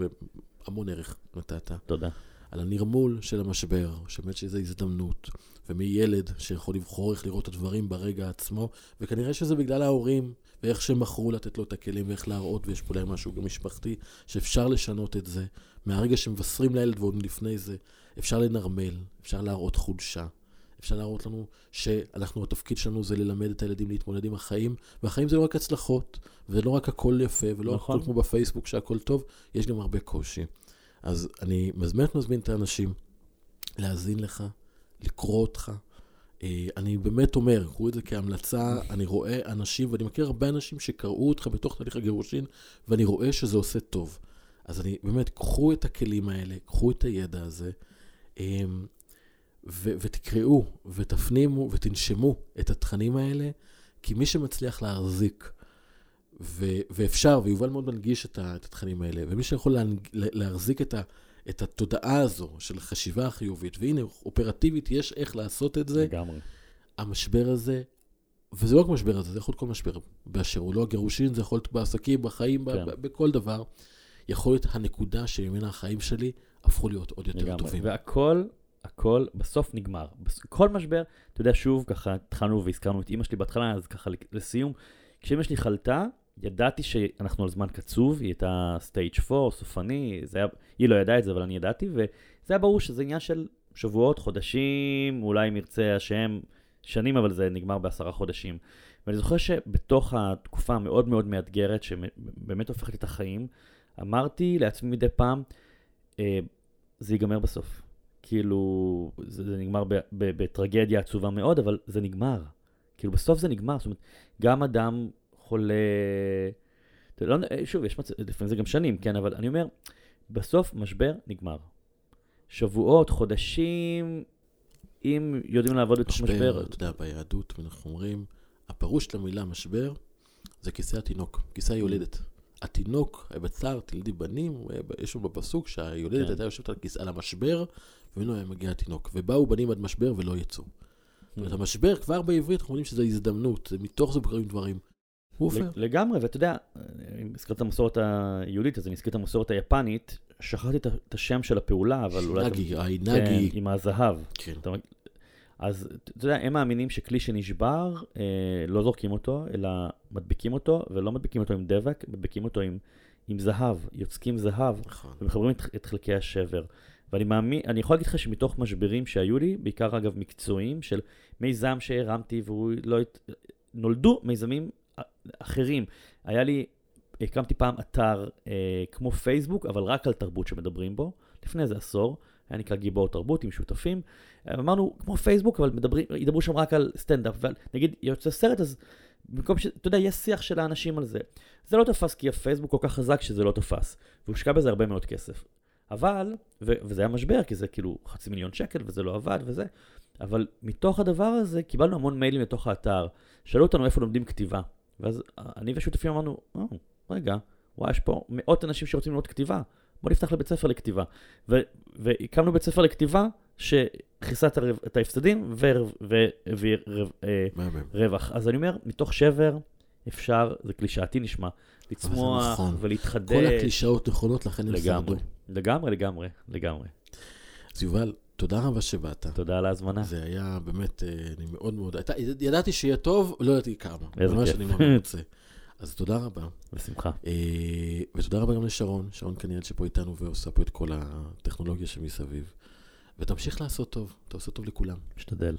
המון ערך נתת. תודה. על הנרמול של המשבר, שבאמת שזו הזדמנות, ומילד שיכול לבחור איך לראות את הדברים ברגע עצמו, וכנראה שזה בגלל ההורים, ואיך בחרו לתת לו את הכלים, ואיך להראות, ויש פה להם משהו גם משפחתי, שאפשר לשנות את זה. מהרגע שמבשרים לילד ועוד לפני זה, אפשר לנרמל, אפשר להראות חולשה. אפשר להראות לנו שאנחנו, התפקיד שלנו זה ללמד את הילדים להתמודד עם החיים, והחיים זה לא רק הצלחות, וזה לא רק הכל יפה, ולא נכון. הכל כמו בפייסבוק שהכל טוב, יש גם הרבה קושי. אז אני באמת מזמין את האנשים להאזין לך, לקרוא אותך. אה, אני באמת אומר, קחו את זה כהמלצה, אני רואה אנשים, ואני מכיר הרבה אנשים שקראו אותך בתוך תהליך הגירושין, ואני רואה שזה עושה טוב. אז אני באמת, קחו את הכלים האלה, קחו את הידע הזה, אה, ו- ותקראו, ותפנימו, ותנשמו את התכנים האלה, כי מי שמצליח להחזיק, ו- ואפשר, ויובל מאוד מנגיש את, ה- את התכנים האלה, ומי שיכול לה- להחזיק את, ה- את התודעה הזו של חשיבה החיובית, והנה, אופרטיבית, יש איך לעשות את זה, לגמרי. המשבר הזה, וזה לא רק משבר הזה, זה יכול להיות כל משבר באשר הוא, לא הגירושין, זה יכול להיות בעסקים, בחיים, כן. ב- ב- בכל דבר. יכול להיות הנקודה שממנה החיים שלי הפכו להיות עוד יותר לגמרי. טובים. והכל, הכל בסוף נגמר. כל משבר, אתה יודע, שוב, ככה התחלנו והזכרנו את אימא שלי בהתחלה, אז ככה לסיום, כשאימא שלי חלתה, ידעתי שאנחנו על זמן קצוב, היא הייתה סטייג' 4, סופני, היה, היא לא ידעה את זה, אבל אני ידעתי, וזה היה ברור שזה עניין של שבועות, חודשים, אולי אם ירצה השם, שנים, אבל זה נגמר בעשרה חודשים. ואני זוכר שבתוך התקופה המאוד מאוד מאתגרת, שבאמת הופכת את החיים, אמרתי לעצמי מדי פעם, אה, זה ייגמר בסוף. כאילו, זה, זה נגמר ב, ב, בטרגדיה עצובה מאוד, אבל זה נגמר. כאילו, בסוף זה נגמר. זאת אומרת, גם אדם חולה... לא, שוב, יש מצב, לפעמים זה גם שנים, כן, אבל אני אומר, בסוף משבר נגמר. שבועות, חודשים, אם יודעים לעבוד בתוך משבר... משבר, אתה יודע, ביהדות, אנחנו אומרים, הפירוש של המילה משבר זה כיסא התינוק, כיסא היולדת. התינוק, בצר תלדי בנים, יש לו בפסוק שהיולדת כן. הייתה יושבת על כיסא, על המשבר, וממנו היה מגיע התינוק. ובאו בנים עד משבר ולא יצאו. זאת אומרת, המשבר, כבר בעברית אנחנו יודעים שזה הזדמנות, זה מתוך זה קורים דברים. הוא לגמרי, ואתה יודע, אם הזכרת את המסורת היהודית, אז אני אזכיר את המסורת היפנית, שכחתי את השם של הפעולה, אבל אולי... נגי, כן, האינגי. עם הזהב. כן. אז אתה יודע, הם מאמינים שכלי שנשבר, אה, לא זורקים אותו, אלא מדביקים אותו, ולא מדביקים אותו עם דבק, מדביקים אותו עם, עם זהב, יוצקים זהב, נכון. ומחברים את, את חלקי השבר. ואני מאמין, אני יכול להגיד לך שמתוך משברים שהיו לי, בעיקר אגב מקצועיים, של מיזם שהרמתי והוא לא... הת- נולדו מיזמים א- אחרים. היה לי, הקמתי פעם אתר אה, כמו פייסבוק, אבל רק על תרבות שמדברים בו, לפני איזה עשור, היה נקרא גיבור תרבות עם שותפים. אמרנו, כמו פייסבוק, אבל מדברים, ידברו שם רק על סטנדאפ, ועל, נגיד, יוצא סרט, אז במקום ש... אתה יודע, יש שיח של האנשים על זה. זה לא תפס כי הפייסבוק כל כך חזק שזה לא תפס, והושקע בזה הרבה מאוד כסף. אבל, ו- וזה היה משבר, כי זה כאילו חצי מיליון שקל, וזה לא עבד וזה, אבל מתוך הדבר הזה קיבלנו המון מיילים לתוך האתר. שאלו אותנו איפה לומדים כתיבה. ואז אני והשותפים אמרנו, oh, רגע, וואי, יש פה מאות אנשים שרוצים ללמוד כתיבה, בוא נפתח לבית ספר לכתיבה. ו- והקמנו בית ספר לכתיבה שכיסה את, הרב- את ההפסדים והביא אה. רווח. אז אני אומר, מתוך שבר אפשר, זה קלישאתי נשמע, לצמוח נכון. ולהתחדש. כל הקלישאות נכונות, לכן הם שרדו. לגמרי, לגמרי, לגמרי. אז יובל, תודה רבה שבאת. תודה על ההזמנה. זה היה באמת, אה, אני מאוד מאוד, ידעתי שיהיה טוב, לא ידעתי כמה. איזה ממש כיף. אני מאוד רוצה. אז תודה רבה. בשמחה. אה, ותודה רבה גם לשרון, שרון קניאל שפה איתנו ועושה פה את כל הטכנולוגיה שמסביב. ותמשיך לעשות טוב, אתה עושה טוב לכולם. משתדל.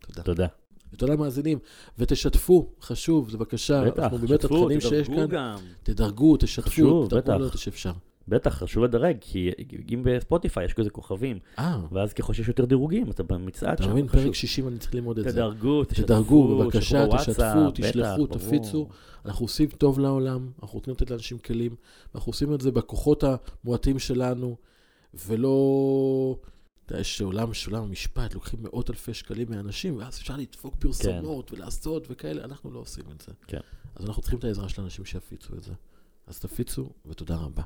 תודה. תודה. ותודה למאזינים, ותשתפו, חשוב, זה בבקשה, בטח, אנחנו באמת שתפו, התכנים שיש תדרגו גם. תדרגו, תשתפו, חשוב, תדרגו בטח. לנו את שאפשר. בטח, חשוב לדרג, כי אם בספוטיפיי יש כזה כוכבים, אה, ואז ככל שיש יותר דירוגים, אתה במצעד אתה שם, מבין, חשוב. פרק 60 אני צריך ללמוד את זה. תדרגו, תשתפו, תדרגו, בבקשה, תשתפו, בטח, תשלחו, ברור. תפיצו. אנחנו עושים טוב לעולם, אנחנו רוצים לתת לאנשים כלים, ואנחנו עושים את זה בכוחות המועטים שלנו, ולא... אתה יודע, יש עולם, עולם המשפט, לוקחים מאות אלפי שקלים מאנשים, ואז אפשר לדפוק פרסומות ולעשות וכאלה, אנחנו לא עושים את זה. כן. אז אנחנו צריכים את העזרה של האנשים שיפיצו את זה. אז תפיצו, ותודה רבה.